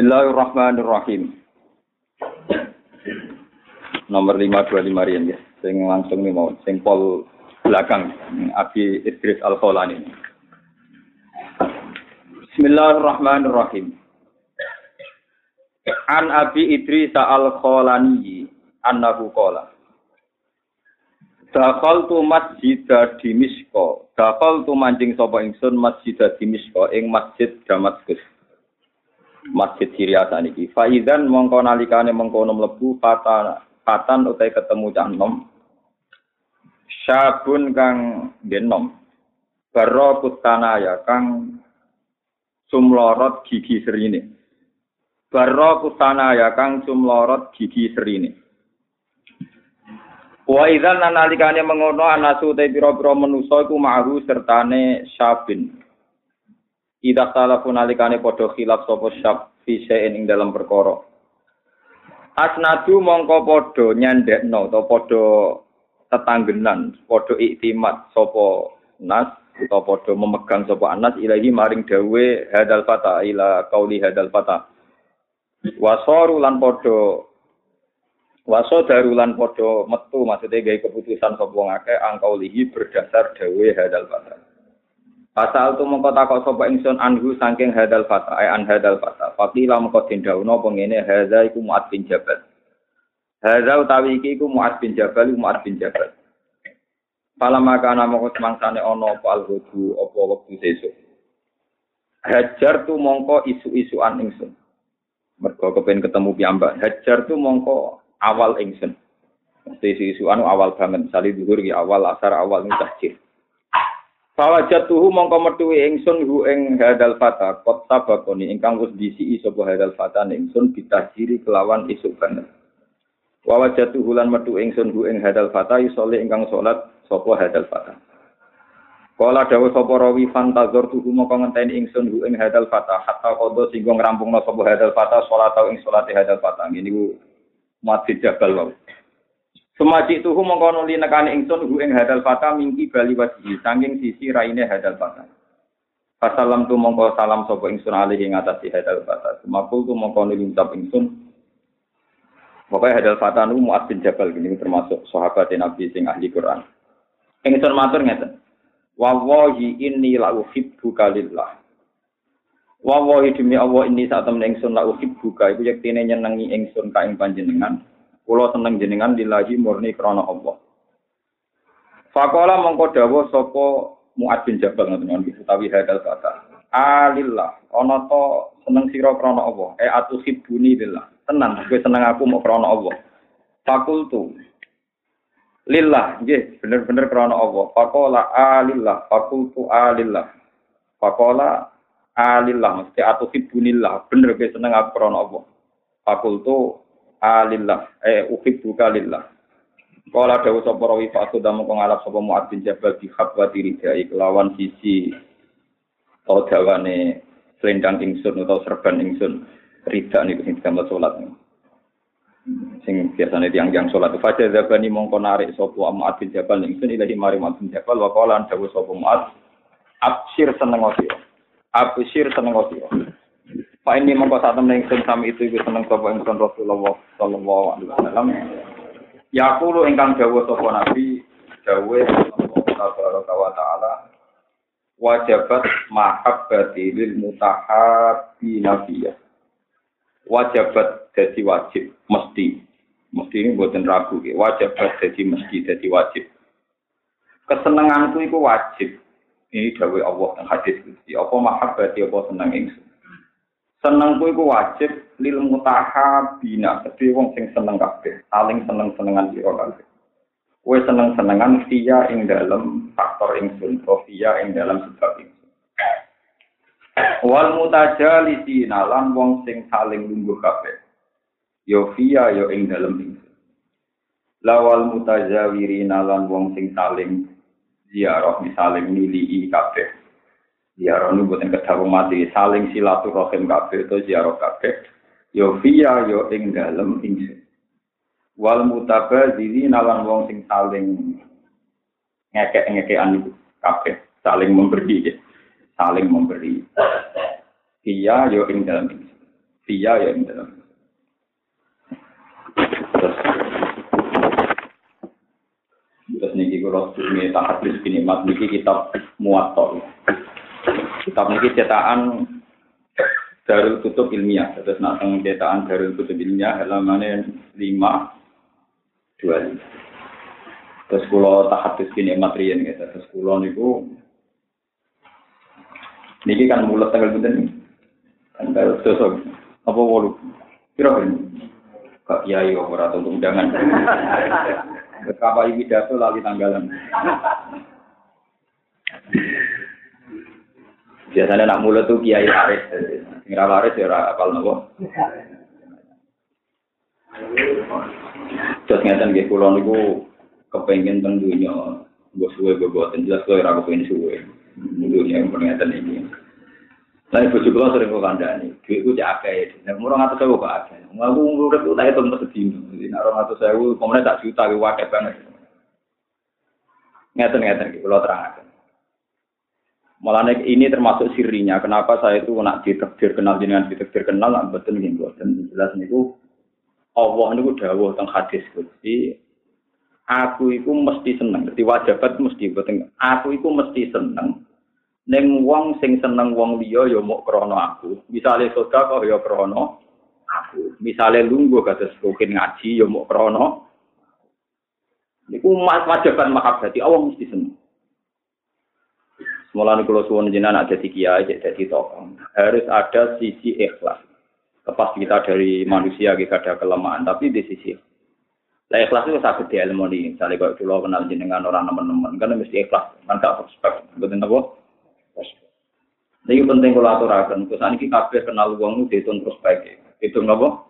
Bismillahirrahmanirrahim. Nomor 525 riyen ya. Sing langsung nih mau sing pol belakang Abi Idris Al Kholani. Bismillahirrahmanirrahim. An Abi Idris Al Kholani annahu qala Dakal tu masjid Dimisko. Dakal tu mancing sapa ingsun masjid Dimisko ing masjid Damaskus. Masjid Syria saniki. Faizan mongko nalikane mengkono mlebu patan patan utai ketemu cah nom. Syabun kang genom. Baro ya kang sumlorot gigi serine. Baro ya kang sumlorot gigi serine. Wa idzan nalikane mengono anasu te pira-pira manusa iku ma'ru sertane syabin. Ida salah pun nalikane padha khilaf sapa syab fi ing dalam perkara. Asnadu mongko padha nyandekno utawa padha tetanggenan, padha iktimat sapa nas utawa padha memegang sapa anas ilahi maring dawe hadal fata ila qauli hadal fata. Wasoru lan padha Waso darulan podo metu maksudnya gaya keputusan sapa ngake angkau lihi berdasar dawe hadal fata. Pasal tu mengko takok sapa ingsun anhu saking hadal fata ay an hadal fata. Fakila mengko dindauno pengene hadza iku Mu'ad bin Jabal. Hadza utawi iki iku Mu'ad bin Jabal Mu'ad bin Jabal. Pala maka ana mongko semangsane ana apa alhudu apa wektu sesuk. Hajar tu mongko isu-isuan ingsun. Mergo kepen ketemu piyambak. Hajar tu mongko awal ingsun. Mesti isu-isu anu awal banget, misalnya ya awal, asar awal ini tahjir. Fawajatuhu mongko metuwi ingsun hu ing hadal fata kot sabakoni ingkang wis disi sapa hadal fata ingsun bitahjiri kelawan isuk banget. Wawajatuhu lan metu ingsun hu ing hadal fata isole ingkang salat sapa hadal fata. Kala dawa sapa rawi fantazor tuhu mongko ngenteni ingsun hu ing hadal fata hatta qada singgo ngrampungna sapa hadal fata salat ing salate hadal fata. Ini Masjid Jabal wau. Semaji tuhu mengkono li nekani ingsun hu ing hadal fata mingki bali wajhi saking sisi raine hadal fata. Fasalam tu mongko salam sapa ingsun alih ing atase hadal fata. Semakul tu mongko ngucap ingsun Pokoknya hadal fata nu Mu'ad bin Jabal ini termasuk sahabat Nabi sing ahli Quran. Ingsun matur ngeten. Wallahi inni la uhibbu kalillah. Wa wa demi Allah ini saat temen ingsun la uhibbuka iku yektine nyenengi ingsun ka ing panjenengan. Kula seneng jenengan lillahi murni krana Allah. Fakola mongko dawuh sapa Muad bin Jabal ngoten utawi hadal kata. Alillah ana to seneng sira krana Allah. E atu hibbuni lillah. Tenan kowe seneng aku mau krana Allah. Fakultu lillah nggih bener-bener krana Allah. Fakola alillah fakultu alillah. Fakola alillah mesti atau hibunillah bener ke seneng aku krana Allah fakultu alillah. Eh uhibbuka lillah Kala dawu sapa rawi fa damu kang ngalap sapa Mu'ad bin Jabal di khabwati ridai kelawan sisi dawane selendang ingsun atau serban ingsun rida niku sing digambar salat sing biasane tiang-tiang salat. Fajar zabani mongko narik sapa Mu'ad bin Jabal ingsun ilahi mari Mu'ad bin Jabal wa qala dawu sapa Mu'ad absir seneng sira Abusir seneng. Pak ini mongko sak temen ingsun sami itu iku seneng sapa ingsun Rasulullah sallallahu alaihi wasallam. Yaqulu ingkang dawuh sapa Nabi dawuh Allah wa taala wajabat mahabbati lil mutahabbi nabiyya. Wajabat jadi wajib mesti mesti ini buatan ragu wajabat jadi mesti jadi wajib kesenanganku itu wajib ini dawe Allah dan hadis Gusti. Apa mahabbati apa seneng ingsun. Seneng kuwi ku wajib lil mutahabina, kedhe wong sing seneng kabeh, saling seneng-senengan sira kabeh. Kowe seneng-senengan via ing dalam faktor ingsun, via ing dalam sebab ingsun. Wal mutajalisina lan wong sing saling lungguh kabeh. Yo via yo ing dalam ingsun. Lawal mutajawirina lan wong sing saling ziarah misalnya nili kabeh ziarah ini buatan kedawang mati. Saling silaturahim kabeh itu ziarah kabeh. Yo via yo ing dalem ingsun. Wal mutabadziri nalan wong sing saling ngekek-ngekekan itu kabeh. Saling memberi ya. saling memberi. Via yo ing dalem ingsun. Dia ya ing dalam terus. Terus niki kalau ini tak hadis ini mat niki kitab muatok kitab niki cetakan Darul Kutub Ilmiah terus nak cetakan Darul Kutub Ilmiah halaman lima dua lima terus kalau tak hadis ini materian gitu terus kalau niku niki kan mulut tanggal bener Tanggal sosok apa wolu? Kira ini? Kak Kiai ora untuk undangan. Betapa ini pidato lagi tanggalan. Biasanya nak mulut tuh Kiai Aris. Ngira Aris ya ora apal nopo. Terus ngeten nggih kula niku kepengin teng dunya. Mbok suwe boten jelas kok ora kepengin suwe. Dunya yang ngeten iki. Lah ibu juga sering kok kandani, duitku cak akeh. Nek murah ngatus sewu kok akeh. Aku urip tak hitung sedino. Nek ora ngatus sewu, komene tak juta ki akeh banget. Ngeten-ngeten kula terangaken. Malah ini termasuk sirinya. Kenapa saya itu nak ditekdir kenal jenengan ditekdir kenal, nak betul gitu. Dan jelas niku Allah niku dawuh teng hadis Gusti. Aku iku mesti seneng. Dadi wajibat mesti betul. Aku iku mesti seneng Neng wong sing seneng wong liya ya mok krana aku. Misale sedekah ya krana aku. Misale lungguh kados rukin ngaji ya mok krana Niku wajiban mahabbati Allah mesti seneng. Mulane kula suwun jenengan ada di kiai jadi tokoh. Harus ada sisi ikhlas. Lepas kita dari manusia kita ada kelemahan, tapi di sisi lah ikhlas itu sakit di ilmu ini. Misalnya kalau dulu kenal jenengan orang teman-teman, kan mesti ikhlas. Kan gak prospek. Betul apa? Ini penting kalau aturakan. Terus ini kabeh kenal uang itu dihitung prospek. Hitung apa?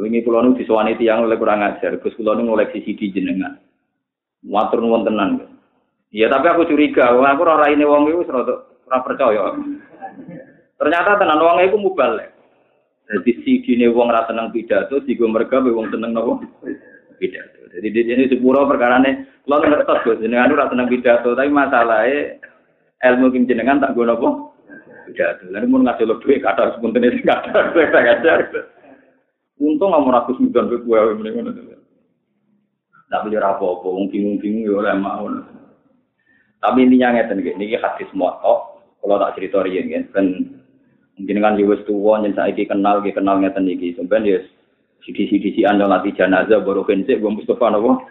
Ini kulo nu disewani tiang oleh kurang ajar. Gus kulo nu ngoleksi CD jenengan. Matur nuwun tenan. Iya tapi aku curiga. Aku ora ini wong itu ora percaya. Ternyata tenan wong itu mubal. Jadi CD ini wong seneng pidato, sigo mereka wong seneng nopo pidato. Jadi di sini sepuro ini, lo ngertos gus, jenengan ora seneng pidato, tapi masalahnya ilmu kim jenengan tak apa? Tidak ada. Lalu mau ngasih lo duit kata harus punten itu kata saya ngajar. Untung mau ratus miliar duit gue mendingan. Tapi ya apa-apa, bingung-bingung ya oleh mau. Tapi intinya ngeten gini, ini hadis muatok. Kalau tak cerita riyen kan, mungkin kan juga tua, yang saya kenal, kenal ngeten iki. Sebenarnya ya sidi-sidi anda latih jenazah baru kensik, gue Mustafa nopo.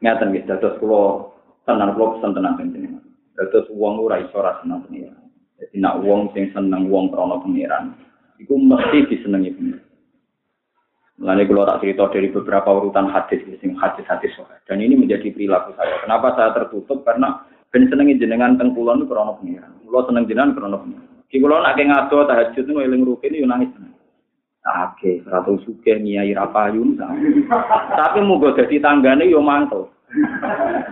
Ngeten gitu, terus kalau tenan kula pesen tenan jenengan. Dados wong ora iso ora seneng pengiran. Jadi nak wong sing seneng wong krana pengiran, iku mesti disenengi pengiran. Mulane kula tak cerita dari beberapa urutan hadis sing hadis-hadis Dan ini menjadi perilaku saya. Kenapa saya tertutup? Karena ben senengi jenengan teng kula niku krana pengiran. Kula seneng jenengan krana pengiran. Ki kula nak ngado tahajud niku eling rukin yo nangis. Oke, ratu suke nyai rapayun. Tapi muga dadi tanggane yo mantel.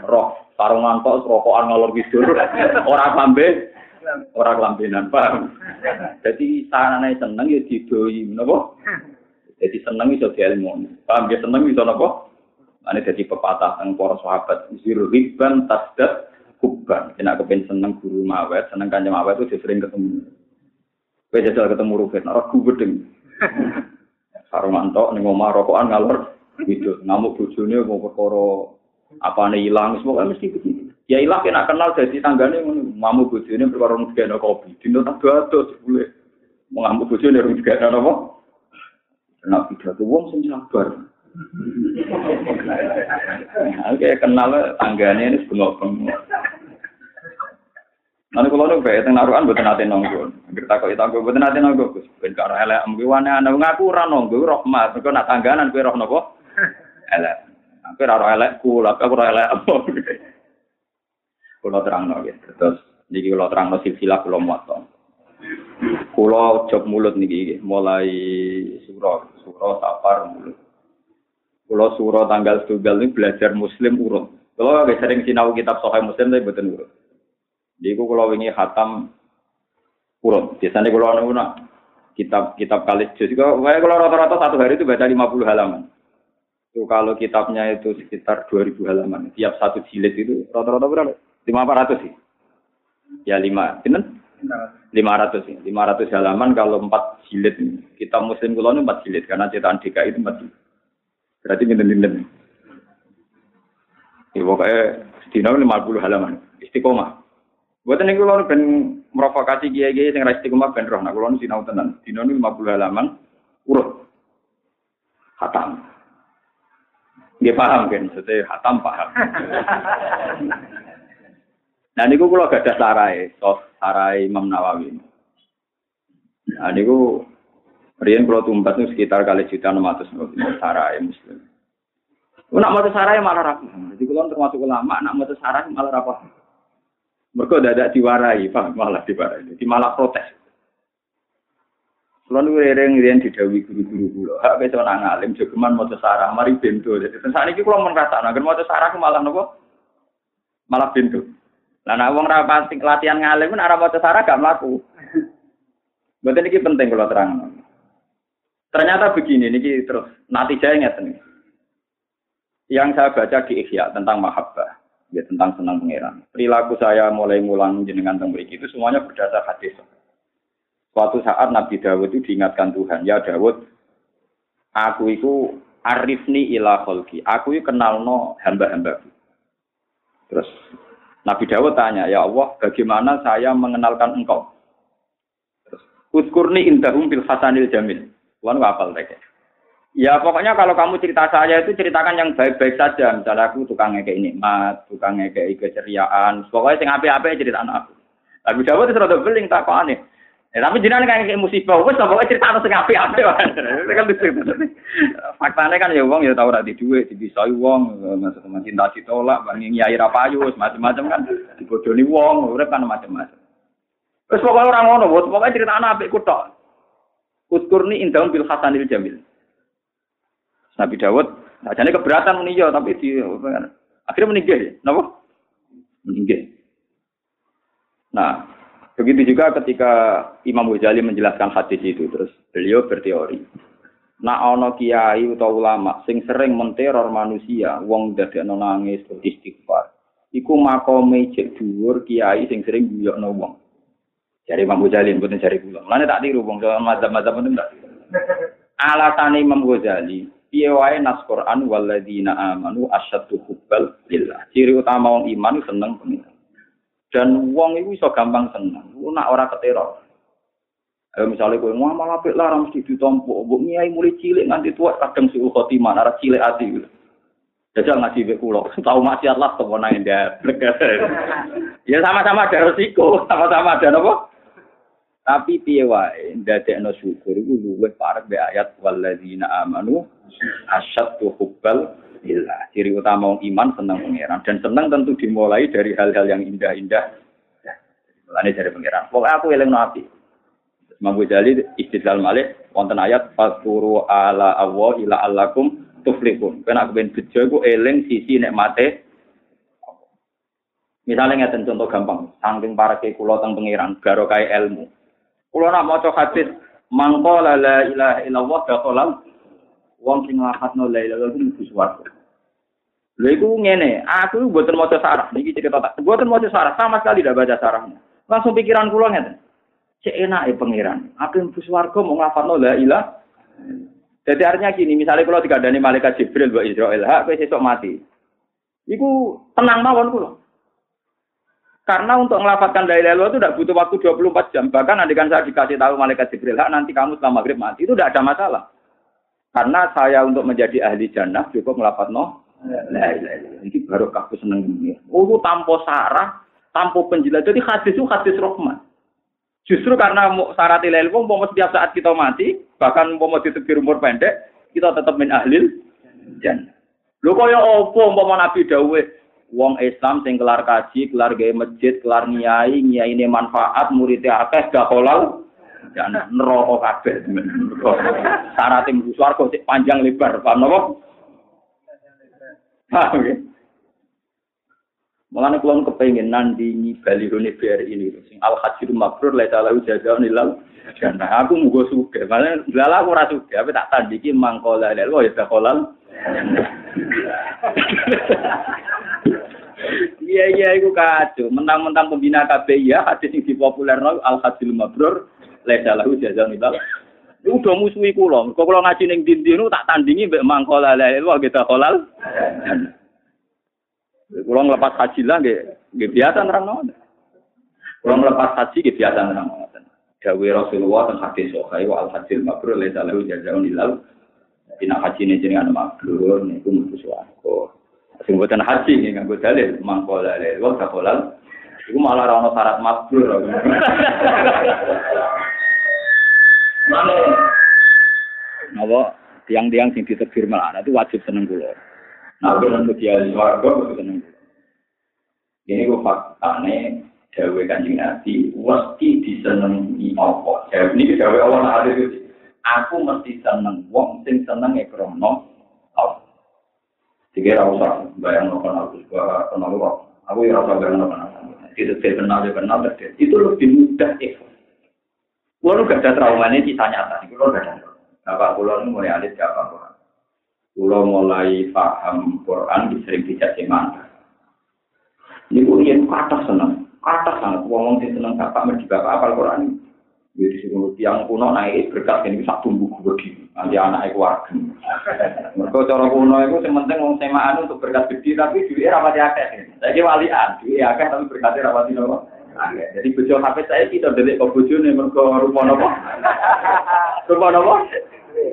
Roh sarungan kok rokokan ngalor gidur ora klambe ora klambenan paham jadi sanane seneng ya didoi napa jadi seneng iso dielmu. Paham ya seneng iso napa ane jadi pepatah teng para sahabat. Zir riban tasdat kubban. Nek kepen seneng guru mawet seneng kanjeng mawet itu sering ketemu. Kowe jajal ketemu rufet ora gubedeng sarungan tok ning omah rokokan ngalor gidur ngamuk bojone mau perkara apa nih hilang semua mesti begitu ya hilang kena kenal jadi tanggane mamu bojone perkara ngegeno kopi. Dino tak dodo boleh mengamuk bojone rung digeno apa kena pidato wong sing sabar Oke, kenal tanggane ini bengok-bengok. Nanti kalau nu bae teng narukan mboten nate nonggo. Anggere takoki tanggo mboten nate nonggo, Gus. Ben karo elek mung wane ana ngaku ora nonggo rahmat. Mergo nak tangganan kowe roh napa? Elek. Aku ora elekku, lha aku ora elek apa. Kulo terangno nggih. Terus niki kulo terangno silsilah kulo moto. Kulo job mulut niki mulai surah, surah safar mulut. Kulo surah tanggal tunggal ini belajar muslim urut. Kulo agak sering sinau kitab Sahih Muslim tapi betul urut. Niku kulo wingi hatam urut. Biasanya kulo anu kitab kitab kali juz. Kalau rata-rata satu hari itu baca 50 halaman. Itu kalau kitabnya itu sekitar 2000 halaman. Tiap satu jilid itu rata-rata berapa? 500 sih. Ya 5. Benar? 500 500 halaman kalau 4 jilid. Kita muslim kulon 4 jilid karena cetakan DKI itu 4 jilid. Berarti ngenden-ngenden ya pokoknya sedina 50 halaman. Istiqomah. Buat ini kulon ben merovokasi kiai-kiai yang istiqomah ben roh. Nah kulon sinau tenan. Dina 50 halaman urut. Hatam. Dia paham kan, jadi hatam paham. nah niku kula gadah sarai, so sarai Imam Nawawi. Nah niku riyen kula tumpas niku sekitar kali juta 600 niku sarai muslim. Nak mau sarai malah rapi. Jadi kula termasuk ulama, nak mau sarai malah rapi. Mereka dadak diwarai, paham malah diwarai. Jadi malah protes. Kulo nu rering riyen didawi guru-guru kula. Hak wis ana ngalim jogeman maca sarah mari bento. Dadi saat iki kula merasakno agar maca sarah malah napa? Malah bento. Lah nek wong ra latihan ngalim nek ora maca sarah gak mlaku. Mboten iki penting kula terang. Ternyata begini niki terus natijanya ngeten Yang saya baca di Ihya tentang mahabbah, ya tentang senang pangeran. Perilaku saya mulai ngulang jenengan teng itu semuanya berdasar hadis. Suatu saat Nabi Dawud itu diingatkan Tuhan, ya Dawud, aku itu arifni ila kholki, aku itu kenal no hamba-hambaku. Terus Nabi Dawud tanya, ya Allah, bagaimana saya mengenalkan engkau? Uskurni indahum bil hasanil jamil. Tuhan apal mereka. Ya pokoknya kalau kamu cerita saya itu ceritakan yang baik-baik saja. Misalnya aku tukang ngekei nikmat, tukang ngekei keceriaan. Pokoknya sing api-api cerita aku. Nabi Dawud itu rada beling tak aneh. Ya, tapi jenengan kayak kayak musibah, wes pokoknya cerita harus ngapi api Itu kan lucu. Faktanya kan ya uang ya tahu rati duit, dibisai uang, masuk teman cinta ditolak, bangin nyai rapayu, macam-macam kan, dibodohi uang, udah kan macam-macam. Terus pokoknya orang ngono, pokoknya cerita anak api kutok. Utkurni indaun bil hasanil jamil. Nabi Dawud, jadi keberatan meninjau, tapi di akhirnya meninggal, kenapa? Meninggal. Nah, Begitu juga ketika Imam Ghazali menjelaskan hadis itu, terus beliau berteori. Nak ono kiai atau ulama sing sering menteror manusia, wong dadekno nangis istighfar. Iku makome cek dhuwur kiai sing sering guyokno wong. Jadi Imam Ghazali mboten jari kula. Mulane tak tiru wong mazhab-mazhab itu ndak. Alasane Imam Ghazali, piye wae nas Quran walladzina amanu asyaddu hubbal lillah. Ciri utama wong iman seneng pengiran. Dan wong itu iso gampang seneng. Lu nak ora keteror. Ayo misalnya kowe ngamal apik lah mesti ditompo. Mbok nyai mulai cilik nganti tua kadang suhu khotimah ora cilik ati. Jajal ngaji be kula. Tahu maksiat lah to nang Ya sama-sama ada resiko, sama-sama ada apa? Tapi piye wae ndadekno syukur iku luwih parek be ayat walladzina amanu asyaddu hubbal billah. Ciri utama orang iman senang pangeran dan senang tentu dimulai dari hal-hal yang indah-indah. Mulane dari pangeran. Pokoknya aku eling nabi. Imam Ghazali istidlal malih wonten ayat fasuru ala Allah ila allakum tuflihun. Kena aku ben bejo iku eling sisi nikmate Misalnya ngeten contoh gampang, saking para ke kulo teng pangeran, garo kaya ilmu. Kulo nak maca hadis mangko la ilaha illallah dakhalal wong sing nglafadzno la ilaha illallah mlebu swarga. Lha iku ngene, aku mboten maca sarah, niki cerita tak. Mboten maca sarah, sama sekali tidak baca sarahnya. Langsung pikiran kula ngeten. Cek enak ya pangeran. Aku mlebu swarga mau nglafadzno la ilaha jadi artinya gini, misalnya kalau dikandani malaikat Jibril buat Israel, hak kowe mati. Iku tenang mawon kula. Karena untuk melafatkan la ilaha itu tidak butuh waktu 24 jam. Bahkan nanti kan saya dikasih tahu malaikat Jibril, hak nanti kamu setelah maghrib mati. Itu tidak ada masalah. Karena saya untuk menjadi ahli jannah cukup melafat no. Ini baru kaku seneng ini. Oh, tanpa sarah, tanpa penjelasan. Jadi hadis itu hadis rahmat. Justru karena syarat ilal mau setiap saat kita mati, bahkan mau ditebir umur pendek, kita tetap min ahlil jannah. Lho kaya apa umpama Nabi dawuh wong Islam sing kelar kaji, kelar gawe masjid, kelar nyai, nyai ini manfaat, muridnya akeh gak kolal, dan neraka kabeh. Syarat mlebu swarga sik panjang lebar, paham napa? Paham ya? Mulane kula kepengin nandingi balirone BRI ini sing al hajir mabrur la ta'ala jazaa'un ilal jannah. Aku mugo sugih. Mulane lala aku ora sugih, tapi tak tandiki mangkola lel ya kolal. Iya iya iku kacau. Mentang-mentang pembina KBI ya hadis sing dipopulerno al hadil mabrur laisa lahu jazaan ilal. Iku udah musuhi kula. Kok kula ngaji ning dindi tak tandingi mbek mangkola la ilaha kita halal. Kula nglepas haji lah nggih nggih biasa nerangno. Kula nglepas haji nggih biasa nerangno. Dawe Rasulullah teng hadis sahih wa al hadil mabrur laisa lahu jazaan ilal. Jadi nak haji ini jenengan mabrur niku mlebu swarga. Sing boten haji nggih nganggo dalil mangkola la ilaha kita halal. Iku malah ono syarat mabrur. Napa tiang-tiang sing ditegur malah itu wajib seneng kula. Nah, kalau dia warga kudu seneng kula. Ini kok faktane dawe kanjeng Nabi mesti disenengi apa? Ya ini dawe Allah nak itu. Aku mesti seneng wong sing seneng e krono apa. Tiga ra usah bayang nopo aku gua kenal. Aku ya rasa bayang nopo. Itu kenal kenal itu lebih mudah ikhlas. Kulo gak ada trauma ini kisah nyata. Kulo gak ada. Bapak kulo ini mulai alit gak apa Kulo mulai paham Quran sering dicaci mata. Ini kulo yang kata seneng, kata sangat. Ngomong sih seneng bapak merdi bapak apal Quran. Jadi sing tiang kuno naik berkat ini sak tumbuh gede. Nanti anak keluarga. Mereka cara kuno itu yang penting ngomong semaan untuk berkat gede tapi duitnya rapati akeh. Saya walian, duitnya akeh tapi berkatnya rapati nopo. Jadi bojo HP saya kita delik kok bojone mergo rupa napa? Rupa napa?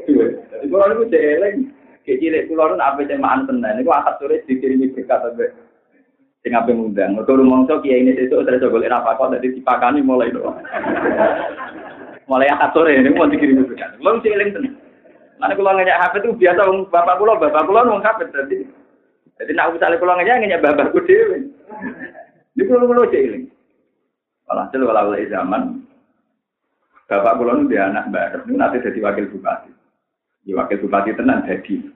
Jadi kula niku cek eling, cek cilik kula nu apa cemaan tenan niku akad sore dikirimi berkat abe. Sing ape ngundang. Mergo rumangsa kiai ini sesuk terus golek apa kok dadi dipakani mulai do. Mulai akad sore niku mau dikirimi berkat. Kula cek eling tenan. Mana kula ngajak HP itu biasa wong bapak kula, bapak kula wong HP dadi. Jadi nak misalnya kula ngajak ngajak bapakku dhewe. Niku kula cek eling. Walhasil walau zaman Bapak kula nu dia anak baru, nanti jadi wakil bupati. Di wakil bupati tenan jadi.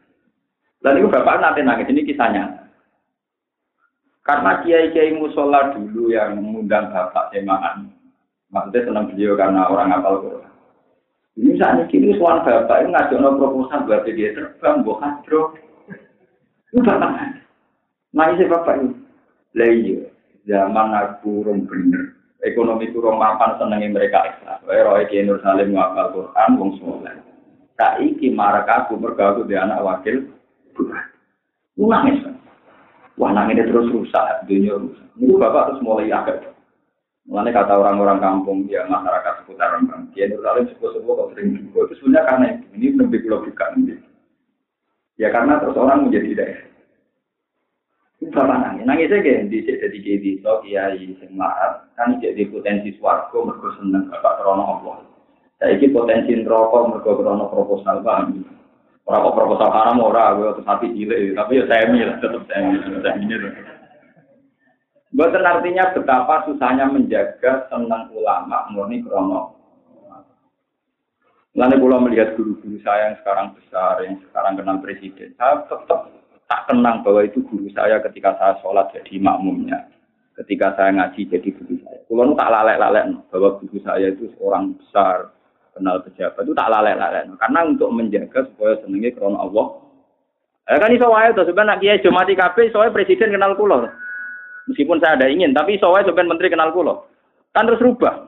Dan itu bapak nanti nangis ini kisahnya. Karena kiai-kiai musola dulu yang mengundang bapak semaan, maksudnya senang beliau karena orang apal Quran. Ini saat ini suan bapak itu ngajak no proposal buat dia terbang, buat hadro. Itu bapak. Nah ini bapak itu. Lah iya, zaman aku bener ekonomi kurang mapan senengi mereka ikhlas. Wae roe ki Nur Salim ngapal Quran wong saleh. Saiki marak aku mergo di anak wakil bupati. Nangis. Wah nangis terus rusak, dunia rusak. Ini bapak terus mulai agak. Mulanya kata orang-orang kampung, ya masyarakat seputar Rembang, dia Nur Salim sepuh-sepuh kok sering juga. Itu sebenarnya karena ini lebih bukan. Ya karena terus orang menjadi daerah. Bapak nangis, nangis aja di jadi jadi so kiai sing larat kan jadi potensi swargo mergo seneng bapak krono Allah. Saiki potensi neraka mergo krono proposal bang. Ora kok proposal haram ora, gue terus hati cilik, tapi ya saya lah, tetap saya saya ini. Bukan artinya betapa susahnya menjaga senang ulama murni krono. Lalu kalau melihat guru-guru saya yang sekarang besar, yang sekarang kenal presiden, saya tetap tak kenang bahwa itu guru saya ketika saya sholat jadi makmumnya. Ketika saya ngaji jadi guru saya. Kalau tak lalek-lalek bahwa guru saya itu seorang besar, kenal pejabat itu tak lalek-lalek. Karena untuk menjaga supaya senengnya krono Allah. Eh kan iso wae to sebenarnya kiai Jomati kabeh soalnya presiden kenal kula. Meskipun saya ada ingin, tapi soalnya sebenarnya menteri kenal kula. Kan terus rubah.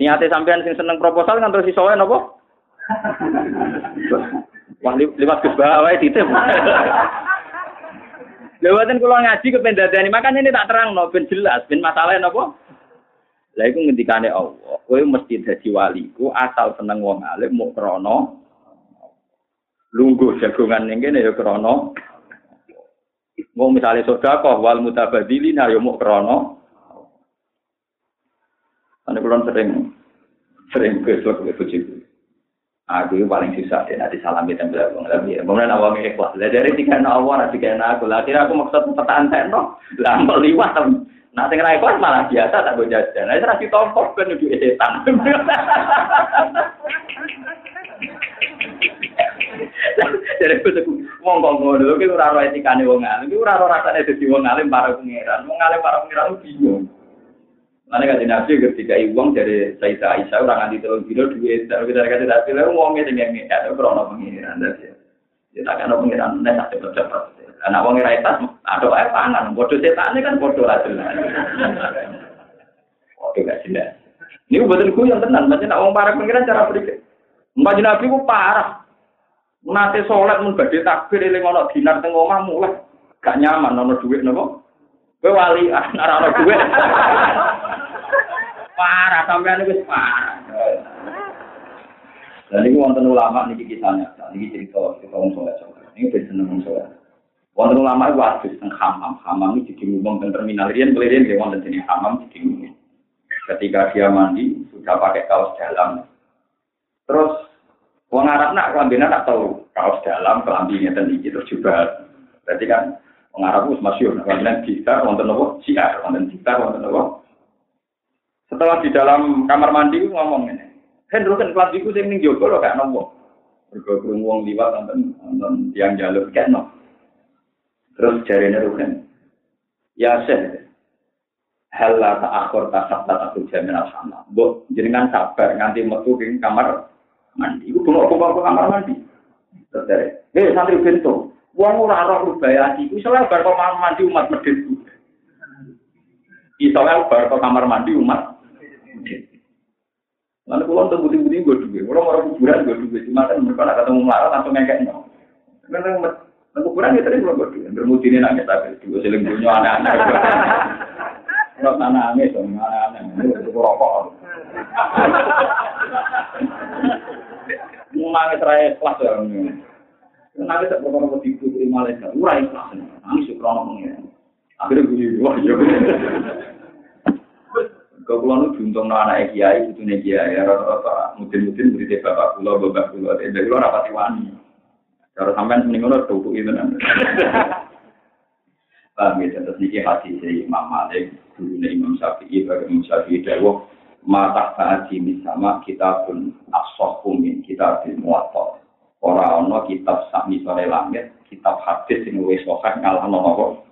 Niatnya sampean sing seneng proposal kan terus iso wae? Wah, lewat Gus Bawa titip. Lewatin kula ngaji ke pendadani, makanya ini tak terang no, ben jelas, ben masalahnya nopo. Lah iku ngendikane Allah, kowe mesti dadi waliku asal seneng wong alim mau krana lungguh jagongan ning kene ya krana mau misalnya sedekah wal mutabadilin ya mau krana Ane kulon sering sering besok ke bojoku. Aku paling susah deh nanti salami tempel aku lebih. Kemudian awalnya ikhlas. Lah dari tiga awal nanti kayak aku. Lah akhirnya aku maksud pertahan teno. Lah mau liwat Nah, ra ikhlas malah biasa tak go jajan. Lah ora ditompok ben duwe setan. Jadi aku wong kok ngono ki ora ora etikane wong alim. Ki ora ora rasane wong alim para pangeran. Wong alim para pangeran bingung. Mana kata Nabi ketika uang dari Sayyidah Aisyah orang anti telur kilo duit, tapi kita kata Nabi lalu uangnya dengan ngekat, krono pengiran dari Ya tak kena pengiran nek tak cepet-cepet. Anak wong ora etas, ada ae pangan. Bodoh setan kan bodoh lah jelas. Bodoh gak jelas. Ini betul gue yang tenan, macam nak wong parah pengiran cara berpikir. Mbak Nabi ku parah. Nate sholat mun badhe takbir eling ana dinar teng omah mulai gak nyaman ana dhuwit napa? Kowe wali ah ora ana dhuwit. parah sampean wis parah. Dan ini wonten ulama niki kisahnya, niki cerita cerita wong soleh Ini ben seneng wong soleh. Wonten ulama itu adus teng hamam, hamam ini jadi ngomong teng terminal rian kelirin dia wonten jenis hamam jadi. Ketika dia mandi sudah pakai kaos dalam, terus Wong Arab nak kelambina tak tahu kaos dalam kelambinya tinggi terus juga. Berarti kan wong Arab itu masyur. Kelambinan gitar, wonten nopo siar, wonten gitar, wonten nopo. Setelah di dalam kamar mandi ngomong ini, Hendro kan kelambiku sing ning jogo lho gak nopo. Krungu wong liwat nonton nonton tiang jalur gak no. Terus jarene Ruhen. Ya seh. Hela tak akhir tak tak jamin sama. Bu, jenengan sabar nganti metu ing kamar mandi. Iku bengok bengok kamar mandi. Terus dari, eh santri bento, uang ora roh rubaya iku soalnya bar kamar mandi umat medit. Isoalnya bar kamar mandi umat. Lalu kalau untuk budi-budi gue kalau mau kuburan gue juga, cuma kan mereka ketemu melarat langsung ngekek no. Karena kuburan ya tadi belum gue juga, bermudi ini nangis tapi gue seling punya anak-anak. Kalau tanah nangis, anak-anak, itu rokok. nangis raya kelas ya. Nangis tak pernah mau tipu di Malaysia, urai kelas. Nangis ya krono pengen. Akhirnya gue wah ya. Kau pulang nu juntung no anak kiai, itu nih kiai, rata-rata mungkin-mungkin beri bapak pulau, bapak pulau, dari luar apa wani. Kalau sampai mending lo tuh itu nanti. Paham ya, terus niki hati si Imam Malik, dulu Imam Syafi'i, bagi Imam Syafi'i, Dewa, mata saat ini sama kita pun asoh kumin kita di muatok orang ono kitab sami sore langit kitab hadis yang wis sokat ngalah nopo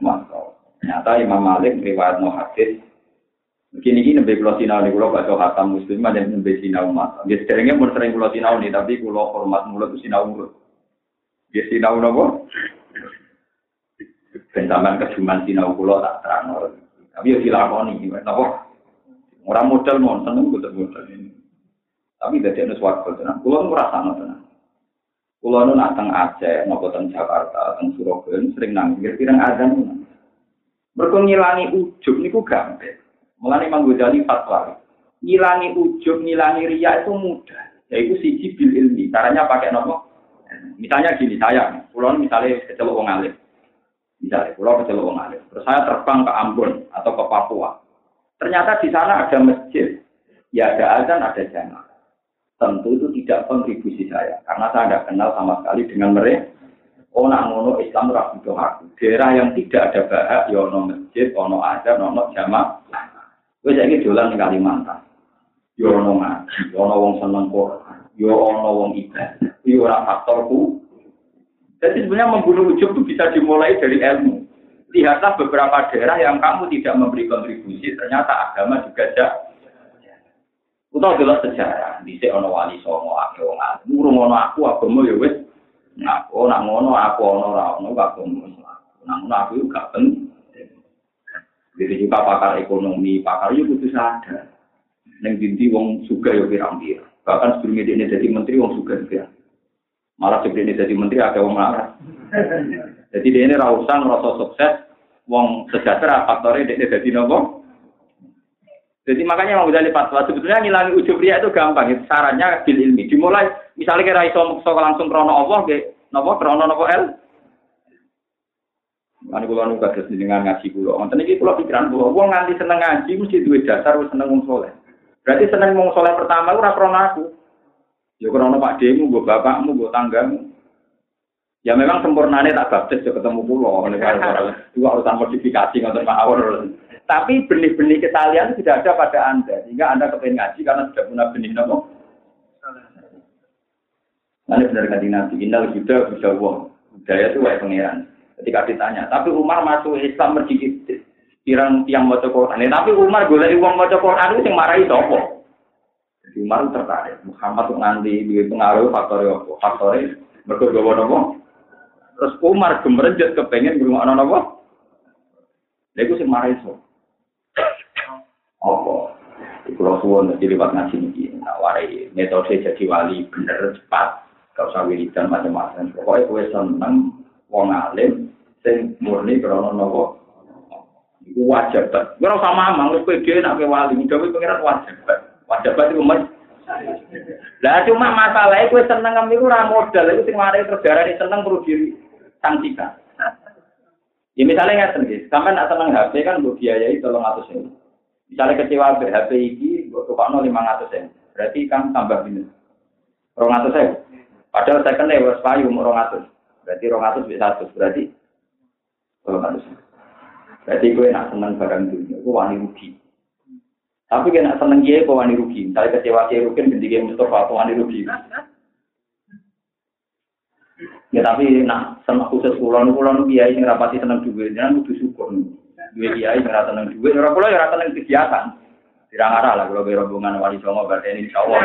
muatok nyata Imam Malik riwayat no hadis Begini ini nabi pulau sinau nih pulau baca hatam muslim ada nabi sinau umat. Dia seringnya pun sering pulau sinau nih tapi pulau hormat mulut sinau mulut. Dia sinau nopo. Bentaman kejuman sinau pulau tak terang. Tapi ya dilakoni, nopo. Orang modal mau seneng betul modal ini. Tapi tidak ada suatu tenang. Pulau merasa tenang. Pulau nu nateng Aceh, nopo teng Jakarta, teng Surabaya, sering nangis. Kira-kira. Mereka ngilangi ujub niku gampang. Mulane Imam Ghazali fatwa. Ngilangi ujub, ngilangi ria itu mudah. Yaitu siji bil ilmi. Caranya pakai nopo. Misalnya gini, saya, pulau misalnya kecelok wong alim. Misalnya, pulau kecelok wong alim. Terus saya terbang ke Ambon atau ke Papua. Ternyata di sana ada masjid, ya ada azan, ada jamaah. Tentu itu tidak kontribusi saya, karena saya tidak kenal sama sekali dengan mereka. Oh, nak ngono Islam ora butuh aku. Daerah yang tidak ada bahak, ya ono masjid, ono azan, ono jamaah. Wes saiki dolan ning Kalimantan. Ya ono ngaji, ya ono wong seneng Quran, ya ono wong ibadah. Ya ora faktorku. Jadi sebenarnya membunuh ujub itu bisa dimulai dari ilmu. lihatlah beberapa daerah yang kamu tidak memberi kontribusi, ternyata agama juga ada. Kita dulu sejarah, di ono wali songo, ake wong alim, ngurung ono aku, agama ya wis, ngaku, nak ngono aku ono ra ono, agama nak ngono aku juga penting. Jadi juga pakar ekonomi, pakar itu kudu sadar. Neng dinti wong suga ya pirang-pirang. Bahkan sebelum ini jadi menteri wong suga ya. Malah sebelum ini jadi menteri ada wong marah. Jadi dia ini rausan rasa sukses, wong sejahtera faktornya dia jadi nopo. Jadi makanya mau jadi fatwa sebetulnya ngilangi ujub ria itu gampang. Itu sarannya bil ilmi. Dimulai misalnya kira iso langsung krono Allah nopo krono nopo el. Mana kulo nu kados dengan ngaji kulo. Wonten iki kulo pikiran kulo, wong nganti seneng ngaji mesti duwe dasar wis seneng wong soleh. Berarti seneng wong soleh pertama ora krono aku. Ya krono Pak Demu, mbok bapakmu, mbok tanggamu. Ya memang sempurnanya tak baptis ya ketemu pulau. Dua urusan modifikasi nggak awal. Tapi benih-benih kesalian tidak ada pada Anda. Sehingga Anda kepengen ngaji karena sudah punya benih nopo. Nanti benar kanji Nabi, Innal Buddha bisa wong. Budaya itu kayak pangeran. Ketika ditanya, tapi Umar masuk Islam merjikit. Pirang tiang mau Quran. Ya, tapi Umar golek uang mau Quran itu yang marahi sopo. Jadi Umar tertarik. Muhammad nganti di pengaruh faktor apa? Faktor Mergo gawa napa? Terus Umar gemerenjet kepengen ngrungokno napa? Lha iku sing marai so. Apa? Kalau suwon jadi lewat ngaji ini, nah warai metode jadi wali bener cepat, gak usah wiridan macam-macam. Pokoknya gue seneng wong alim, sing murni krono nopo. Iku wajib banget. Gue rasa mamang, lu pede nak wali, gue pengiran wajib. Wajib itu mas. Lah cuma masalahnya gue seneng ngambil itu modal, itu sing warai ini seneng diri sanksikan. Ya misalnya nggak sendiri, sampai nak seneng HP kan gue biayai tolong atus ini. Misalnya kecewa HP ini, gue tukar lima ratus. Berarti kan tambah minus. Rong atus ya. Padahal saya kena wes payu rong atus. Berarti rong atus bisa satu. Berarti rong atus. Berarti gue nak seneng barang dunia, gue wani rugi. Tapi gue nak seneng dia, gue wani rugi. Misalnya kecewa dia rugi, ganti dia Mustafa, gue wani rugi. Ya tapi nak seneng khusus kulon, kulon biaya yang rapati seneng juga, jangan butuh syukur. Dua kiai yang rata neng duit, orang pulau yang rata neng kegiatan. Tidak arah lah kalau rombongan wali songo berarti ini Allah.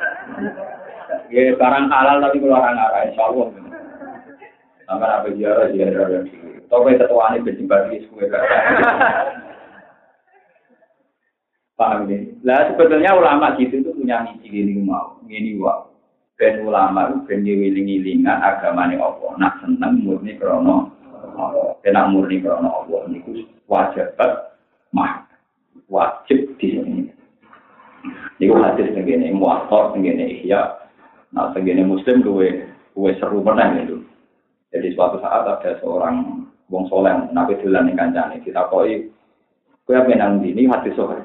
Ya barang halal tapi kalau orang arah insya Allah. Sampai apa ziarah ziarah yang Tapi ketua ini benci bagi sekue Paham ini? Lah sebetulnya ulama gitu itu punya misi gini mau, gini wah. Ben ulama itu ben diwiling-wilingan agamanya Allah. Nak seneng murni krono Kena murni karena Allah niku wajib mah wajib di sini. Niku hadis tenggene muator tenggene ihya. Nah tenggene muslim gue gue seru pernah gitu. Jadi suatu saat ada seorang wong soleh nabi dolan ning kancane ditakoi kowe apa nang dini hadis sore.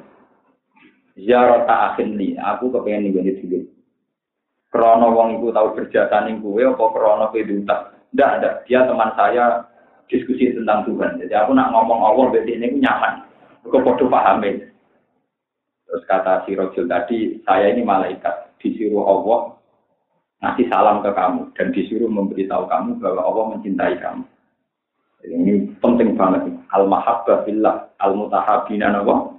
Ziarah tak akhir li, aku kepengen nih gue dulu. Krono wong iku tahu berjasa ning gue, apa krono kowe diutak? Ndak, ada. Dia teman saya diskusi tentang Tuhan. Jadi aku nak ngomong Allah berarti ini nyaman. Aku podo paham Terus kata si Rojul tadi, saya ini malaikat disuruh Allah ngasih salam ke kamu dan disuruh memberitahu kamu bahwa Allah mencintai kamu. Ini penting banget. Al mahabbah billah, al mutahabina nawa.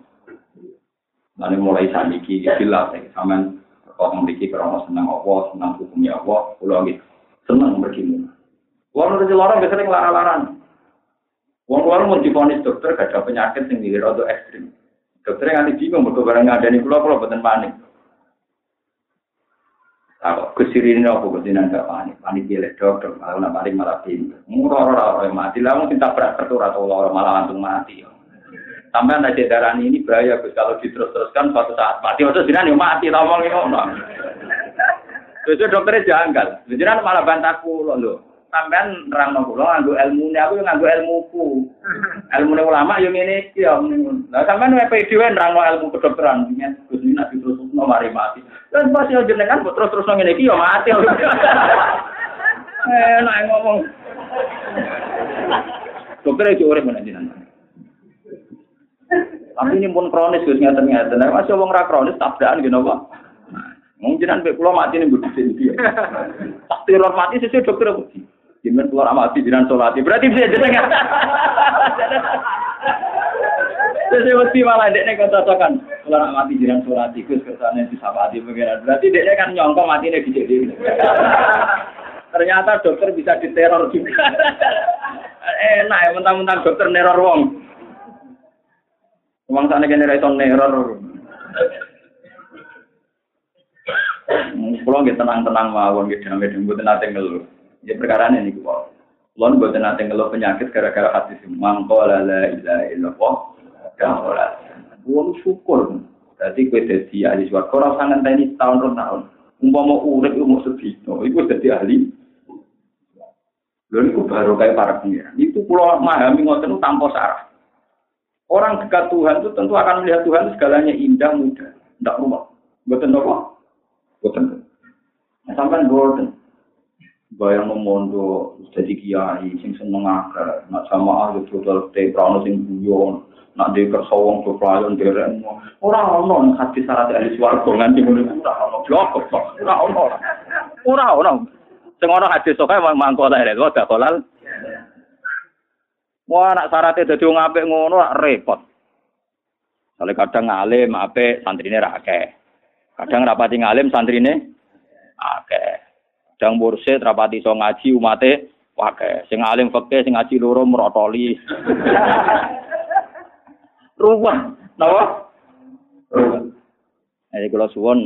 Nanti mulai saniki billah, sama kalau memiliki kerana senang Allah, senang hukumnya Allah, pulau gitu. Senang begini. Wong nuruti lorong biasanya ngelarang-larang. Wong luar mau dokter gak ada penyakit yang diri atau ekstrim. Dokter yang bingung mereka barang ada nih pulau pulau buatan panik. Aku kesirin apa kesirin gak panik, panik dia dokter malah nak panik malah pinter. Murah orang orang mati lah mungkin tabrak kertur atau orang malah langsung mati. Sampai ada darah ini bahaya Gus kalau diterus-teruskan suatu saat mati. Terus jinan mati ngomong ini. Terus dokternya janggal. Jinan malah bantahku loh sampean nerang no kula nganggo ilmune aku yo nganggo ilmuku. Ilmune ulama yo ngene iki yo. Lah sampean dhewe nerang ilmu kedokteran Gus nek diterusno mari mati. Lan pas yo jenengan terus-terus ngene iki yo mati. Eh nek ngomong. Dokter itu urip menan jenengan. Tapi ini pun kronis Gus ngeten-ngeten. Nek masih wong ra kronis tabrakan gitu apa? Mungkin nanti pulau mati nih butuh dia. Tak teror mati sesuai dokter apa Jimin keluar amati jiran solati. Berarti bisa jadi Terus mesti malah dia nih kocokan. Kalau nak mati jiran surat tikus kersane disapati di pengiran berarti dia kan nyongko matine nih gede. Ternyata dokter bisa diteror juga. Enak ya mentang-mentang dokter neror wong. Wong sana generasi itu neror. Pulang kita tenang-tenang mawon nggih ngambil mboten kita nanti ngeluh. Jadi perkara ini kok. Lon buat nanti ngeluh penyakit gara-gara hati sih. Mangko lala ilah ilah Gahola. Buang syukur. Jadi gue jadi ahli suara. Kau rasa ngenteni tahun per tahun. Umpama urip umur sedino. Iku jadi ahli. Lalu itu baru kayak para pengiran. Itu pulau memahami ngoten tanpa sarah. Orang dekat Tuhan itu tentu akan melihat Tuhan segalanya indah, mudah. Tidak rumah. Betul apa? Betul. Nah, sampai boten bayang memondo jadi kiai sing seneng akeh. Nak sama ahli total te prano sing guyon. Nak de kersa wong to playon derek ora ono hati syarat ahli swarga nganti ngono. Ora ono. Blok ora ono ora ono. Sing ono hati sok ae mangko ta rek kok kolal Wah, anak syaratnya jadi wong apik ngono repot. Soalnya kadang ngalim apik santrine ra. Kadang rapati ngalim santrine akeh. Dang mursyid rapati iso ngaji umate wae. Sing alim fikih sing ngaji loro merotoli. Ruwet, napa? Jadi kalau suwon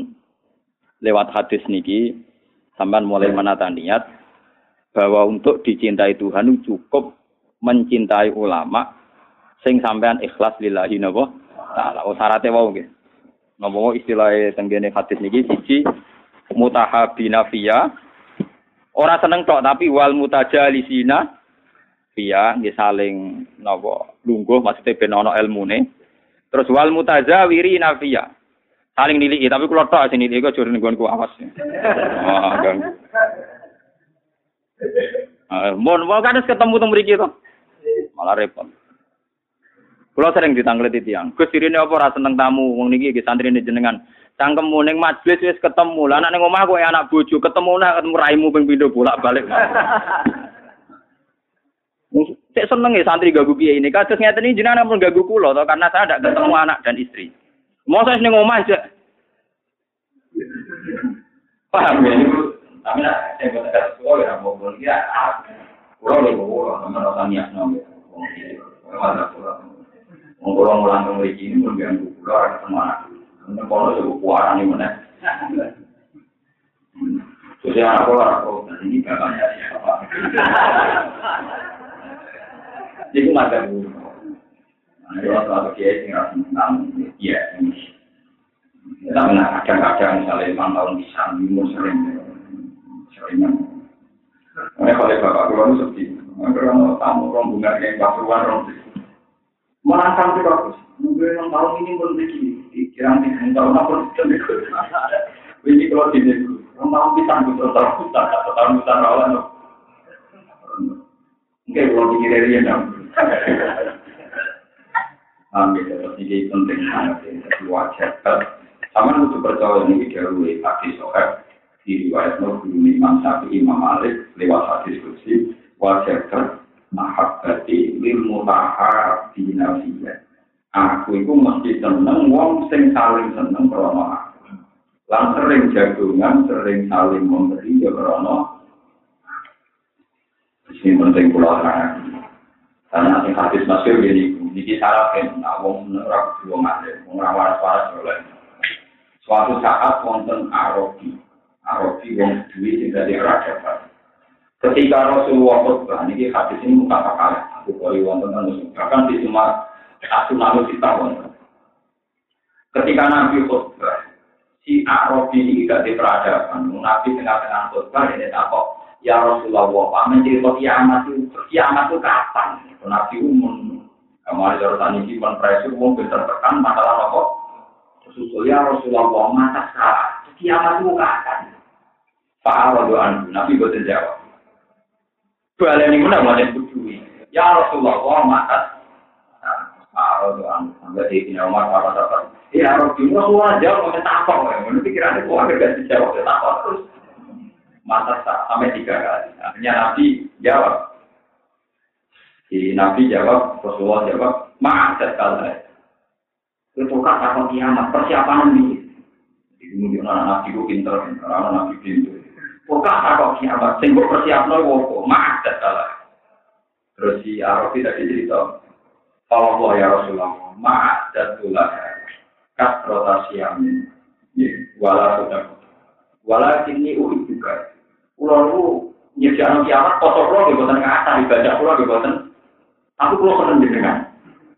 lewat hadis niki sampai mulai menata niat bahwa untuk dicintai Tuhan cukup mencintai ulama sing sampean ikhlas lillahi napa taala. Oh syaratnya wau nggih. Ngomong istilah tenggene hadis niki siji mutahabina fiya ora seneng tok tapi wal mutajalisina fiya nggih saling napa lungguh maksudnya ben ana ilmune. Terus wal mutazawirina fiya saling niliki tapi kula tok sing niliki jare nggonku awas. Oh, ganggu. Uh, mau kan ketemu temu mriki to. Malah repot. Kulo sering ditanglet tiang. Gus dirine apa ora seneng tamu wong niki iki santrine jenengan. Cangkemmu ning majelis wis ketemu. Lah anak ning omah kowe anak bojo ketemu nak ketemu raimu ping pindho bolak-balik. Cek seneng ya santri gagu piye ini. Kados ngeten iki jenengan pun gagu kula to karena saya tidak ketemu anak dan istri. Mosok ning omah aja. Paham ya? Tapi nak saya kata kata sekolah ya mau ya. Kulo lho kulo nomor niat nomor. Mengkolong ulang memiliki ini pun biar buku orang ketemu anak. Mungkin kalau coba kuaran ini mana. Ya anak aku dan ini bapaknya siapa? Itu mata bu. Nah, itu waktu kiai sing rasa tentang iya ini. Tapi nah kadang-kadang misalnya lima tahun bisa minggu sering sering. Ini kalau bapak keluar tamu rombongan yang pasuruan rombongan menantang kita terus. Mungkin yang tahun ini pun begini, kira kira tahun apa pun ikut. Ini kalau di sini, yang tahun kita betul tahun kita, atau tahun kita rawan. Kalau di kiri dia dong. Ambil seperti ini penting sangat jadi wajar. Sama untuk percaya ini dahulu hadis sohab di riwayat Nur Imam Syafi'i Imam Malik lewat hadis kursi wajar mahabbati lil mutaha dinafiyah. Aku itu mesti seneng wong sing saling seneng krono aku. Lan sering jagungan, sering saling memberi ya krono. Ini penting pulau terang. Karena nanti hadis masyur gini, ini sarafin, nah wong ora kudu wong wong ora waras-waras oleh. Suatu saat wonten Arabi, Arabi wong duwe sing dadi ora dapat. Ketika Rasulullah khutbah, ini hadis ini bukan kali aku kali wonten muslim. Bahkan di semua asunan kita wonten. Ketika Nabi khutbah, si Arabi ini gak di peradaban. Nabi tengah-tengah khutbah ini takut. Ya Rasulullah, Pak mencerita kiamat itu, kiamat itu kapan? Nabi umum. Kemarin cara tani simpan pressure, umum tertekan masalah apa? Susul ya Rasulullah, mata salah. Kiamat itu kapan? Pak Arabi, Nabi betul jawab. Balen ini mana mana berdui. Ya Rasulullah, mata. Kalau doang, sampai di sini Umar apa apa. Ya Rasulullah, semua jawab pakai takok. Menurut pikirannya, gua agak dijawab pakai takok terus. Mata sampai tiga kali. Akhirnya Nabi jawab. Si Nabi jawab, Rasulullah jawab, maaf sekali. Itu kan takut kiamat, persiapan ini. Kemudian anak Nabi itu pinter, anak Nabi Pokoknya takut kiamat, sing persiapno wopo, maaf salah. Terus si Arabi tadi cerita, kalau Allah ya Rasulullah, maaf tulah kas amin, wala sudah, wala ini uhi juga. Pulau lu nyediakan kiamat, kotor pulau di buatan ke atas, dibaca pulau di buatan. Aku pulau seneng dengan,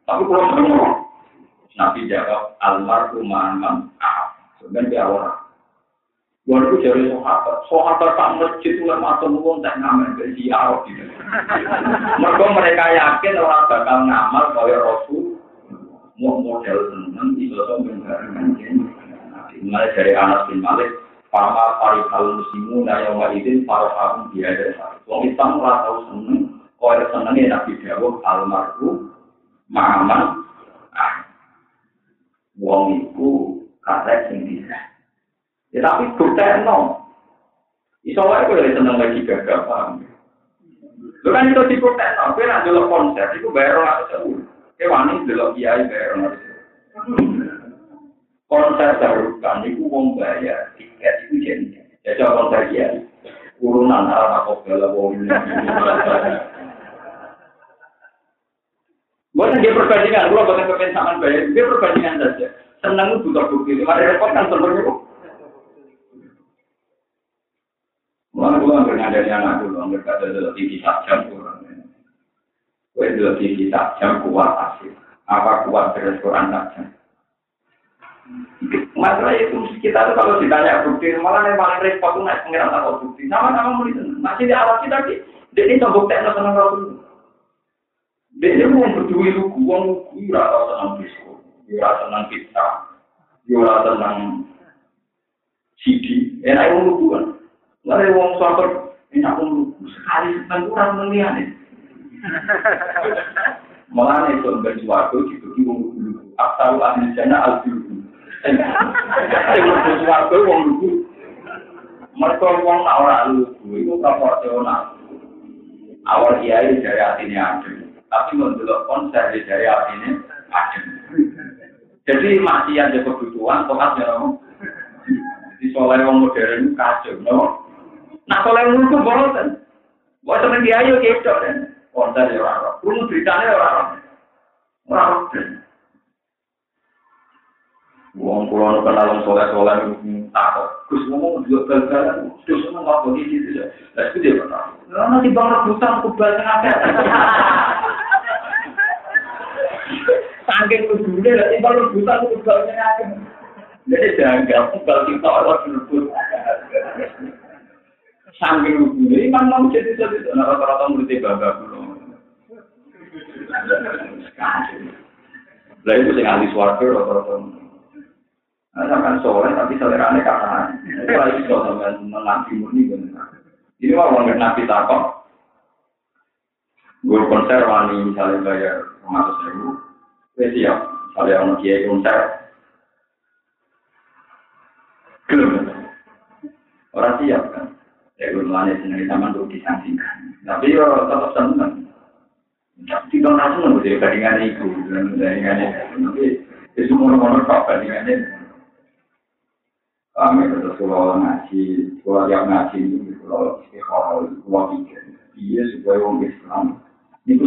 tapi pulau seneng Nabi jawab, almarhum man ah, sebenarnya dia orang. Walaupun dari sahabat, sahabat tak masjid itu lama mungkin tak ngamal dari siar gitu. Mereka mereka yakin orang bakal ngamal kaya Rasul, mau model seneng itu so mendengarkan Mulai dari Anas bin Malik, Pama parikal muslimu na yang walidin farahum biada Wong Islam ora tau seneng, kaya senengnya Nabi Dawud almarhum Ma'aman. Ah, wong iku karek sing bisa. Ya tapi bukti no. Iso wae kowe seneng lagi gagah paham. Lu kan itu dibukti no, nak delok konser iku bayar ora sewu. Kowe wani delok kiai bayar ora Konser terus kan iku wong bayar tiket iku jenenge. Ya coba konser kiai. turunan arah aku bela wong. Bukan dia perbandingan, kalau bukan kepensaman bayar, dia perbandingan saja. Senang butuh bukti, mari repot kan sebenarnya kok. Mulai gue nggak dari anak dulu, nggak ada dalam TV jam kurang. Gue dalam TV jam kuat asik. Apa kuat dari Quran jam? Masalah itu kita tuh kalau ditanya bukti, malah yang paling repot tuh naik pengiran atau bukti. Sama-sama mulai Masih di alat kita, dia ini tombok tekno seneng kalau dulu. Dia mau berdua itu uang lugu, rata senang disco, rata senang pizza, rata senang CD. Enak yang lugu uang suatu enak yang lugu, sekali senang kurang melihat. Malah itu bersuatu, dibagi uang lugu. Asal ahli jana al-lugu. Sing mlebu swarga wong lugu. Mereka wong ora lugu iku proporsional. Awal kiai dari hatinya adem, tapi mendelok konser dari hatinya adem. Jadi masih ada kebutuhan, tohat ya Jadi soalnya wong modern kacau, no? Nah wong lugu bosan. Buat temen kiai yo gitu kan. Konser ya orang, Kulo beritanya orang. Orang. Wong kulo nu kenal wong soleh soleh takut. Gus ngomong juga gagal, terus ngomong apa gitu ya. Lah dia pernah. Lah nanti bang rebutan kubal tengah Sangking lugunya, nanti bang rebutan kubal tengah Jadi jangan kubal kita orang rebut. Sangking lugunya, imam mau jadi jadi. Nah rata-rata murid bangga dulu. Lah itu sing ahli swarga rata-rata. Nah, sampai soleh tapi selerane kata itu lagi so sampai nabi murni benar. Ini mau orang nabi takok. Guru konser wani misalnya bayar ratus ribu, saya siap. Misalnya orang kiai konser, orang siap kan. Ya gue mulai sendiri sama untuk disangsikan. Tapi yo tetap seneng. Tidak langsung nggak jadi bandingan itu. Tapi itu semua orang-orang bandingannya. kami terus kalau ngaji, kalau yang ngaji itu kalau istiqomah kalau pikir, iya supaya orang Islam itu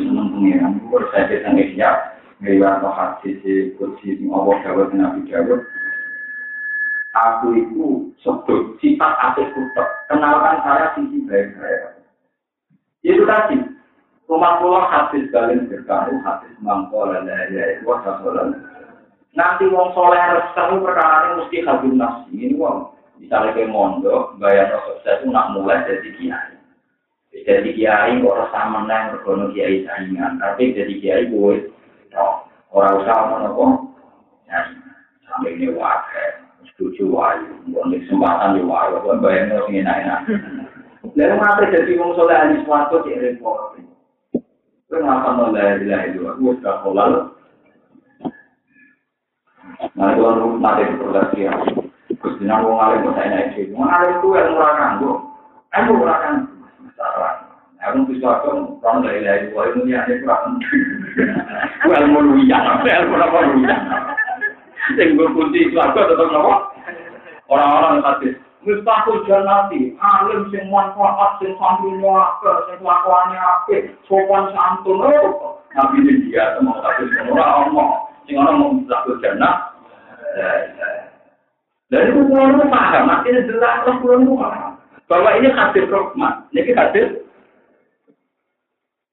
saya kita nggak ngeriwan atau hati si kursi si Allah Dawud Nabi Dawud, aku itu sebut sifat hati kutek, kenalkan saya sisi baik saya. Itu tadi, rumah pulau hadis balik berkaru, hadis mangkol, dan ya, wajah Nanti wong soleh resah perkara mesti habis nafsi. Ini wong misalnya ke mondok, bayar sukses itu nak mulai dari kiai. Jadi kiai kok resah menang berkono kiai saingan, tapi jadi kiai gue orang usah apa sampai ini wakil, setuju wayu, bukan kesempatan di wayu, bukan bayar nafsi enak-enak. Lalu mati jadi wong soleh ahli suatu di repot. Kenapa nolai ilahi dua? Gue sudah kolal. Nah, itu kan mati di produksi ya. Terus dina wong alim kok saya naik sih. Wong itu yang murah kanggo. Aku murah kan. Aku bisa kan orang dari dari gua ini ini kurang. Gua ilmu luyang, ilmu apa luyang. Sing gue kunci aku tetap nopo. Orang-orang tadi Mustahil janati, alim sing manfaat, sing santrinya apa, sing kelakuannya apa, sopan santun, Nabi ini dia, mau tapi semua orang sing orang mau mustahil jannah, dari itu pulau itu paham, jelas lah pulau. Bahwa ini hadir rahmat, ini hadir.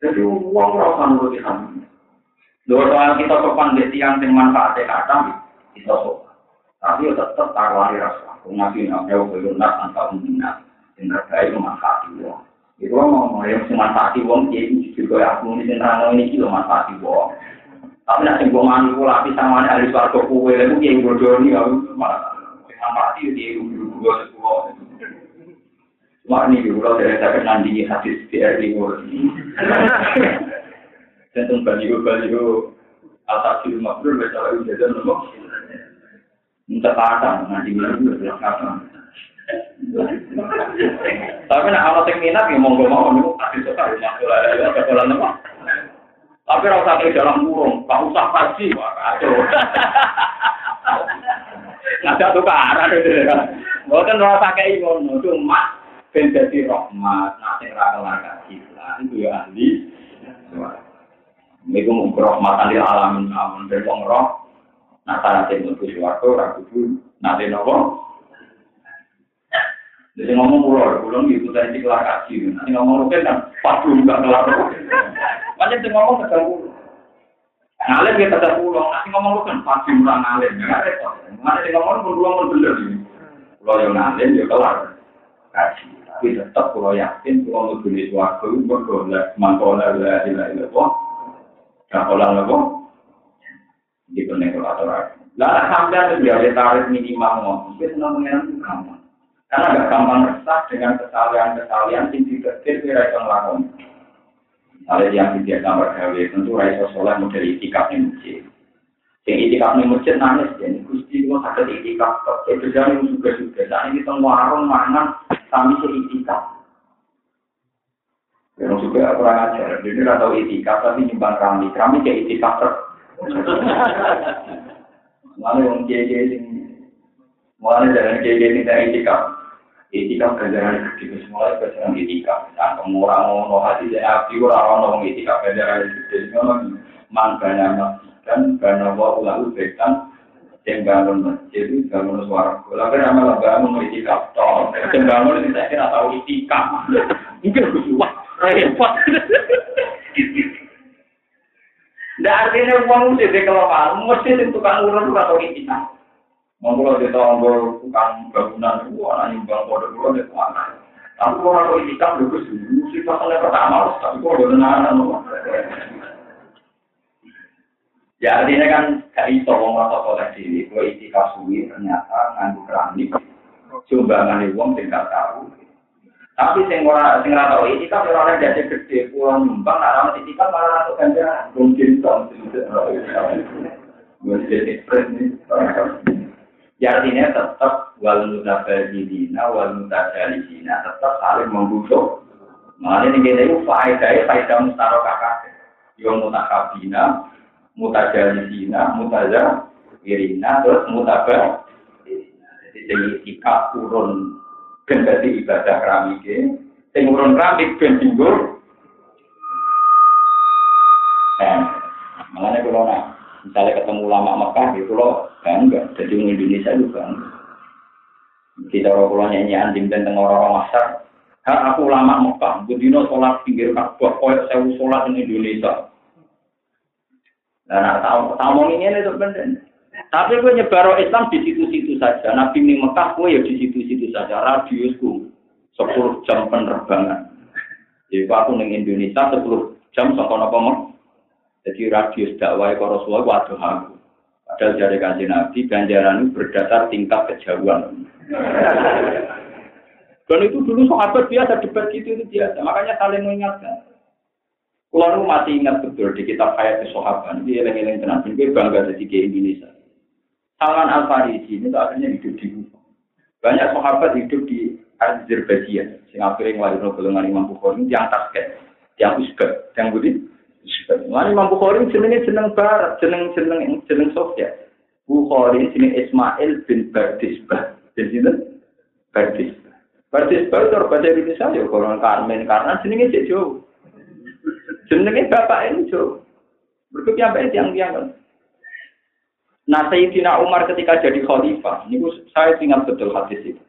Jadi uang rasa menurut kami. Dua soal kita sopan di tiang yang manfaatnya kita sopan. Tapi tetap taruhani rasa. Aku ngasih nama belum nak antara minat. Yang terbaik memanfaati uang. Itu ngomong yang memanfaati uang, jadi juga aku ini tentang ini kilo manfaati uang. Tapi nanti gue manipulasi sama ahli suarga kue, itu yang bodoh ini, aku mati di gue sebuah. Cuma ini gue dari saya nandingi hadis BRI gue. Tentu baliho baliho atas di rumah gue bisa lagi jajan nandingi gue kata. Tapi nak yang minat ya monggo mau nih hadis sekali masuk ada ada jalan nopo. Tapi rasa ke dalam gak usah kaji, wah kacau. Ngajak tukaran gitu kan. Bukan rasa kayak ngono, cuma ben dadi rahmat, nate ra kelar. Itu ya ahli. Niku mung rahmatan alamin amun ben. Nah, nate mlebu swarga ora kudu nate? Jadi ngomong pulau, pulau itu dari kelar kaji. Nanti ngomong rugen kan, pas dulu nggak kelar. Banyak yang ngomong kedal pulau. Ngalir kita kedal pulau, nanti ngomong rugen pasti murah ngalir. Nggak repot. Mana yang ngomong pulau pulau. Pulau yang ngalir ya kelar kaji. Tapi tetap pulau yakin pulau mau beli suatu bergolak mangkola lah ilah ilah kok. Gak kolang lah kok. Di penekolator. Lah sampai ada tarik minimal ngomong. Kita ngomongin itu karena nggak gampang resah dengan kesalahan-kesalahan yang dikecil kira itu ngelakuin. Misalnya yang tidak gambar gawe, tentu raiso soleh model itikaf nih masjid. Yang itikaf nih masjid nangis, jadi gusti itu sakit itikaf. Itu jadi juga juga. Nah ini teng warung mana kami sih itikaf. Yang juga kurang ajar. Jadi nggak tahu itikaf tapi nyumbang kami. Kami kayak itikaf ter. Lalu yang kiai-kiai mulai dari kiai-kiai tidak itikaf. Etika ganjaran gede, semua ganjaran etika. Nah, orang ngono hati saya api orang orang etika ganjaran gede, semua mangkanya dan karena wa ulah ubekan yang masjid itu suara. Bola kan amal bangun etika toh yang bangun saya kira tahu etika mungkin wah repot Nggak artinya uang mesti dikelola, mesti tukang urut atau etika. Monggo di tonggo tukang bangunan itu anak nyumbang kode pulau di mana? Tapi kalau aku itikaf dulu sih pasalnya pertama, tapi kok udah nana Ya artinya kan gak iso wong rasa diri, kalau itikaf suwi ternyata nganggu keramik, sumbangan wong sing gak tahu. Tapi sing ora sing ora tau itikaf ora ada jadi gede pulang nyumbang, ora ana itikaf malah rasa ganjaran, mungkin dong. Gue jadi friend Ya artinya tetap wal mutabadilina wal mutajalisina tetap saling membutuh. Makanya ini kita itu faedah faedah mustarokah kakek. Yang mutakabina, mutajalisina, mutajirina, terus mutabah. Jadi ikat turun dan jadi ibadah keramik. Sing urun keramik ben tinggur. Nah, makanya kalau nak misalnya ketemu lama Mekah gitu loh bangga. Jadi orang Indonesia itu bangga. Kita orang pulau nyanyi anjing dan tengah orang masyar. Ha, aku lama Mekah, budino sholat pinggir Ka'bah, koyok saya sholat di Indonesia. Nah, tahu tahu ini itu benar. Tapi gue nyebar Islam di situ-situ saja. Nabi ini Mekah, gue ya di situ-situ saja. Radiusku 10 jam penerbangan. Jadi aku neng Indonesia 10 jam sama apa Jadi radius dakwah ke Rasulullah waduh aku. Padahal dari kanji Nabi, ganjaran berdasar tingkat kejauhan. Dan itu dulu sahabat biasa debat gitu itu biasa. Makanya saling mengingatkan. Kalau masih ingat betul di kitab Hayat Sahabat, ini eleng-eleng tenang, ini bangga jadi ke Indonesia. Salman Al Farisi ini akhirnya hidup di. Banyak sahabat hidup di Azerbaijan. Sing akhirnya ngeluarin golongan Imam Bukhari yang Tasket, yang Uzbek, yang Budi. Lan Imam Bukhari jenenge jeneng barat, jeneng jeneng jeneng Sofiat. Bukhari jeneng Ismail bin Bardisbah. Jadi Bardisbah. Bardisbah itu bahasa Indonesia ya orang Karmen karena jenenge cek jauh. Jenenge bapak ini jauh. Berikutnya yang yang kan? Nah, Sayyidina Umar ketika jadi khalifah, ini saya ingat betul hadis itu.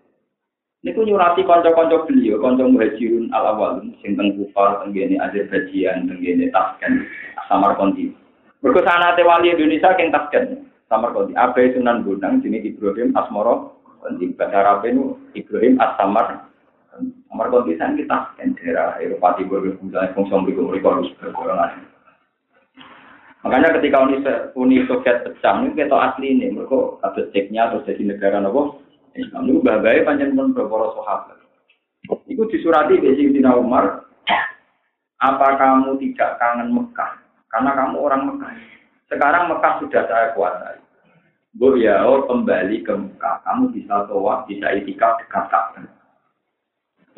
Niku nyurati konco-konco beliau, konco muhajirun al awalun, sing teng Kufar, teng gene Azerbaijan, teng gene Tasken, Samarkandi. Mergo sanate wali Indonesia keng Tasken, Samarkandi. Abai Sunan Bonang jenenge Ibrahim Asmoro, di bahasa Arab itu Ibrahim As-Samar. Samarkandi sang kita Tasken daerah Eropa Timur, misalnya fungsi mereka mereka harus bergolongan. Makanya ketika Uni, Uni Soviet pecah, ini kita asli ini, mereka ada ceknya terus jadi negara nopo Islam itu bagai panjang pun beberapa sahabat. Itu disurati di Sayyidina Umar, apa kamu tidak kangen Mekah? Karena kamu orang Mekah. Sekarang Mekah sudah saya kuasai. Bu ya, oh, kembali ke Mekah. Kamu bisa toa, bisa itikaf dekat.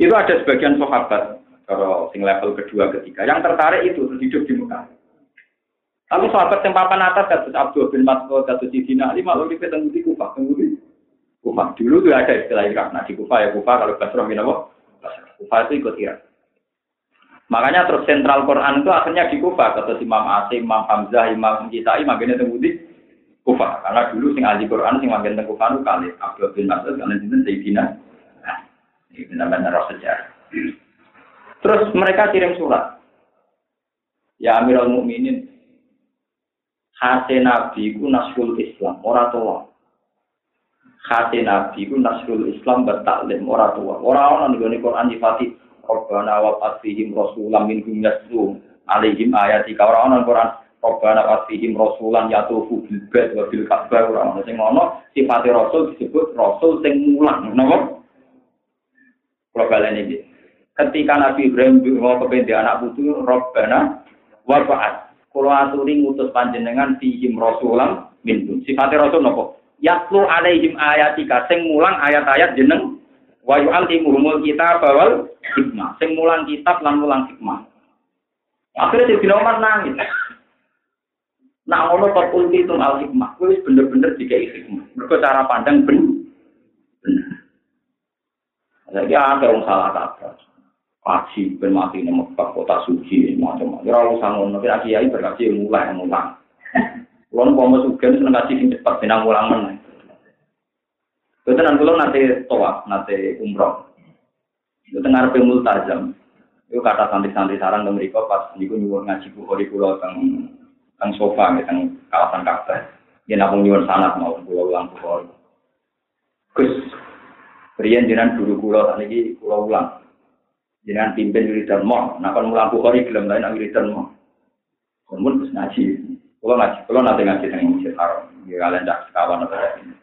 Itu ada sebagian sahabat, kalau sing level kedua, ketiga, yang tertarik itu hidup di Mekah. Tapi sahabat yang papan atas, kata Abdul bin Mas'ud, kata Sidina Ali, malu di Petang Kufah, Kufah dulu tuh ada istilah ikraf. Nah di Kufa ya Kufa kalau Basrah min apa? Kufah itu ikut Irak. Makanya terus sentral Quran itu akhirnya di Kufah. Kata Imam Asim, Imam Hamzah, Imam Kisai, makanya tunggu di Kufah. Karena dulu sing ahli Quran sing makin teng Kufah itu kali Abdul bin Mas'ud karena itu Sayyidina. Nah, ini benar-benar sejarah. Terus mereka kirim surat. Ya Amirul Mukminin, Hasil Nabi ku nasrul Islam, ora tua. Hasil Nabi ku nasrul Islam bertaklim, ora tua. Ora ana ning Quran nyifati Rabbana wa fasihim rasulam minhum yaslu alaihim ayatika. Ora ana Quran Rabbana wa fasihim rasulan yatufu bil bait wa bil ka'bah. Ora ana sing ngono sifate rasul disebut rasul sing mulang napa? Kalau kalian ini ketika Nabi Ibrahim mau kepentingan anak putu Rabbana wa fa'at kalau aturi ngutus panjenengan fihim rasulam minhum sifate rasul napa yatlu alaihim ayatika sing mulang ayat-ayat jeneng wa yu'allimuhumul kitab wal hikmah. Sing mulang kitab lan mulang hikmah. Akhirnya si Umar nangis. Nah, ngono kok itu al hikmah. Kuwi bener-bener dikai hikmah. Mergo cara pandang ben bener. Jadi ada yang salah kata. Kaji ben mati Mekah kota suci macam-macam. Ya ora usah ngono, kira kiai berkaji mulai mulang. Kulo mau sugen seneng kaji sing cepet benang mulang meneh. Itu nanti kalau nanti toa, nanti umroh. Itu tengah ngarepe multazam. Itu kata santri-santri sarang dan mereka pas niku nyuwun ngaji bukhari pulau teng teng sofa nih teng kawasan Ka'bah. Ya namun nyuwun sanat mau pulau ulang bukhari. Gus, Rian jenengan guru kula niki kula ulang. Jenengan pimpin wiridan mo, nah kon mulang bukhari gelem lain wiridan mo. Mun wis ngaji. Kula ngaji, kula nanti ngaji teng Masjid Haram. Ya kalian dak sekawan apa ini.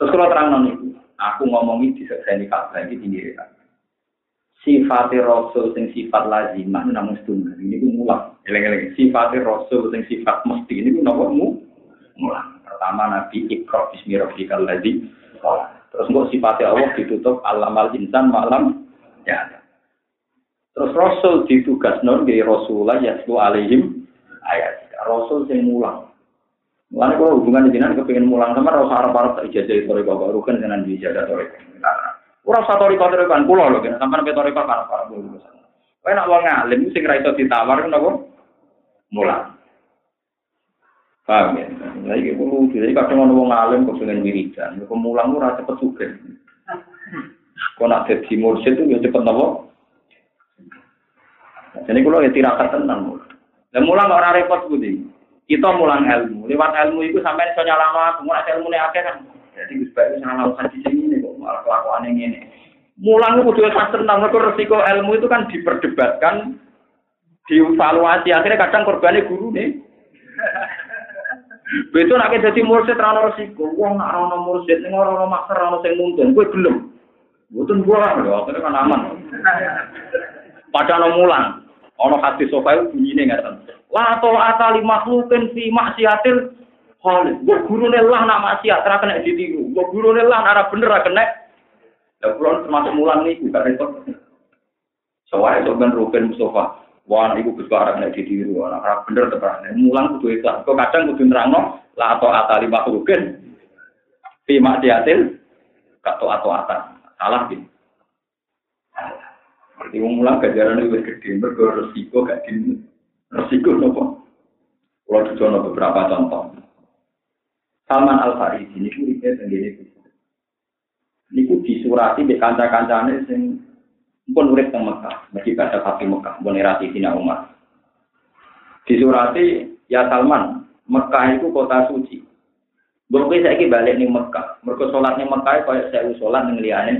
Terus kalau terang non itu, aku ngomongi di ini kabar ini tinggi kan. Sifat Rasul sing sifat lazimah namun setunggal ini pun mulang. Eleng-eleng sifat Rasul sing sifat mesti ini pun namun mu mulang. Pertama Nabi Iqra bismi rabbikal ladzi Terus kok sifatnya Allah ditutup alamal insan malam ya. Terus Rasul ditugas non di Rasulullah yaslu alaihim ayat. Rasul sing mulang. Mulane kalau hubungan dengan kepengen mulang sama rasa harap harap tak ijazah itu toriko baru kan dengan ijazah toriko. Kurang satu toriko toriko kan pulau loh, sampai toriko kan para bulu. Kau nak uang ngalim sing ra iso ditawar kan apa? Mulang. Paham ya? Ini perlu jadi kadang orang wong alim kok pengen wiridan, kok mulang ora cepet juga. Kok nak jadi mursyid itu ya cepet nopo. Jadi kalau ya tirakat tenang. Dan mulang orang repot budi. Kita mulang ilmu. Lewat ilmu itu sampai iso nyalano aku, mulai ilmu ini akhir kan. Jadi Gus Bayu nyalano haji sini nih kok malah kelakuan yang ini. Mulang itu kudu pas tenang, mereka resiko ilmu itu kan diperdebatkan, dievaluasi. Akhirnya kadang korbannya guru nih. Betul nak jadi mursid rano resiko. Wong nak rano mursid, ning ora ono maksa rano sing nuntun, kowe gelem. Mboten buah lho, akhirnya kan aman. Padahal mulang. Ono hati sofa itu bunyinya nggak La atali makhlukin fi maksiatil khaliq. Gue gurune lah nak maksiat ra kena ditiru. Gue gurune lah nak bener kena. Ya kula termasuk mulang niku gak repot. Soale itu ben rupen Mustafa. Wah, iku Gus ora kena ditiru. Ra bener tekan. Mulang kudu ikhlas. Kok kadang kudu nerangno la atali makhlukin fi maksiatil kato atau atas. Salah gitu. Berarti mulang gajaran itu gede, mergo resiko gak di Resiko nopo. Kalau dicono beberapa contoh. Salman Al Farisi ini kuripe tenggene itu. Niku disurati di kanca-kancane sing pun urip teng Mekah, mesti baca Fatih Mekah, pun Tina Umar. Disurati, ya Salman, Mekah itu kota suci. Bukan saya balik nih Mekah, mereka Mekah, kayak saya sholat nih liane.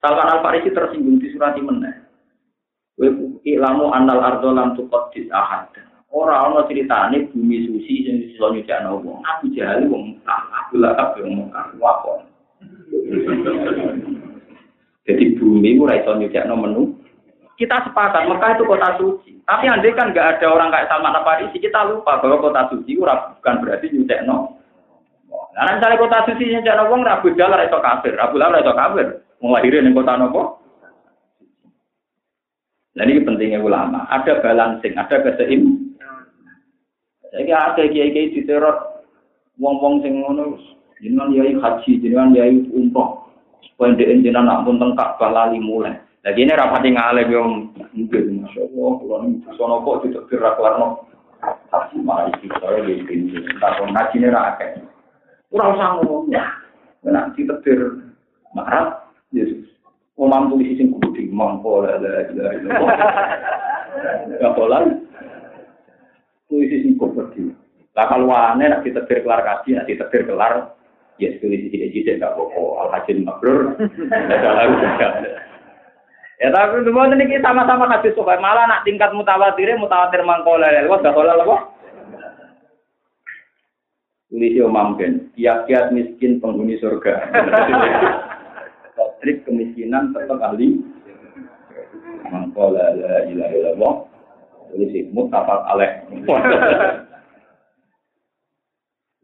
Salman Al Farisi tersinggung disurati meneh. Ilamu anal ardo lam tuqaddis ahad. Ora ana critane bumi suci sing iso nyucikno wong. Aku jahal wong aku lah kabeh wong wakon. Jadi bumi ora iso nyucikno menu. Kita sepakat Mekah itu kota suci. Tapi andai kan nggak ada orang kayak Salman Farisi, kita lupa bahwa kota suci ora bukan berarti nyucikno. Nah, misalnya kota suci nyucikno wong Rabu Jalal itu kafir, Rabu Jalal itu kafir. Mau lahirin di kota nopo? Nah ini pentingnya ulama. Ada balancing, ada keseim. Jadi ada kiai-kiai di teror, wong-wong sing ngono, jenengan yai haji, jenengan yai umroh. Dia jenengan nak pun tengkak balali mulai. Lagi ini rapati ngalih yang mungkin, masya Allah, kalau ini sono kok tidak gerak warno. Tapi malah isi saya di sini, entah kalau ngaji ini rakyat. Kurang sanggup, ya. Nanti tetir marah, Mampu di sisi kudu mampu lah, lah, lah, lah. Gak boleh. Tulis sisi kudu. Lah kalau aneh nak ditetir kelar kaji, nak ditetir kelar, ya sisi tidak gak apa-apa. Al-Hajin Mabrur, Ya tapi semua ini kita sama-sama hadis suka. Malah nak tingkat mutawatir, mutawatir mangkola. Wah, gak kola apa? Tulis yo mampen. Kiat-kiat miskin penghuni surga. Trik kemiskinan tetap ahli. Mangkola la ilaha illallah. Tulis mutafak aleh.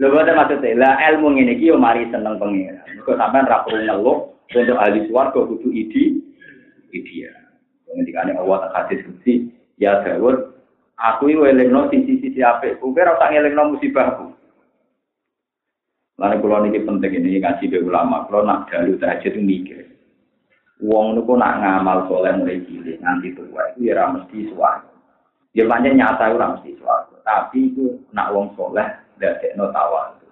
Lha boten maksudnya, lah ilmu ngene iki mari seneng pengira. Kok sampean ra perlu ngeluh untuk ahli swarga kudu idi dia. Ketika ini Allah tak hadis kunci, ya Dawud, aku ini welengno sisi-sisi apa? Kowe ora tak ngelengno musibahku. Lalu kalau ini penting ini ngaji be ulama, kalau nak dalu tahajud itu mikir. Wong niku nak ngamal soleh mulai cilik nganti tua itu ya mesti suara. Ya banyak nyata ora mesti suara. Tapi itu nak wong soleh dadekno tawadu.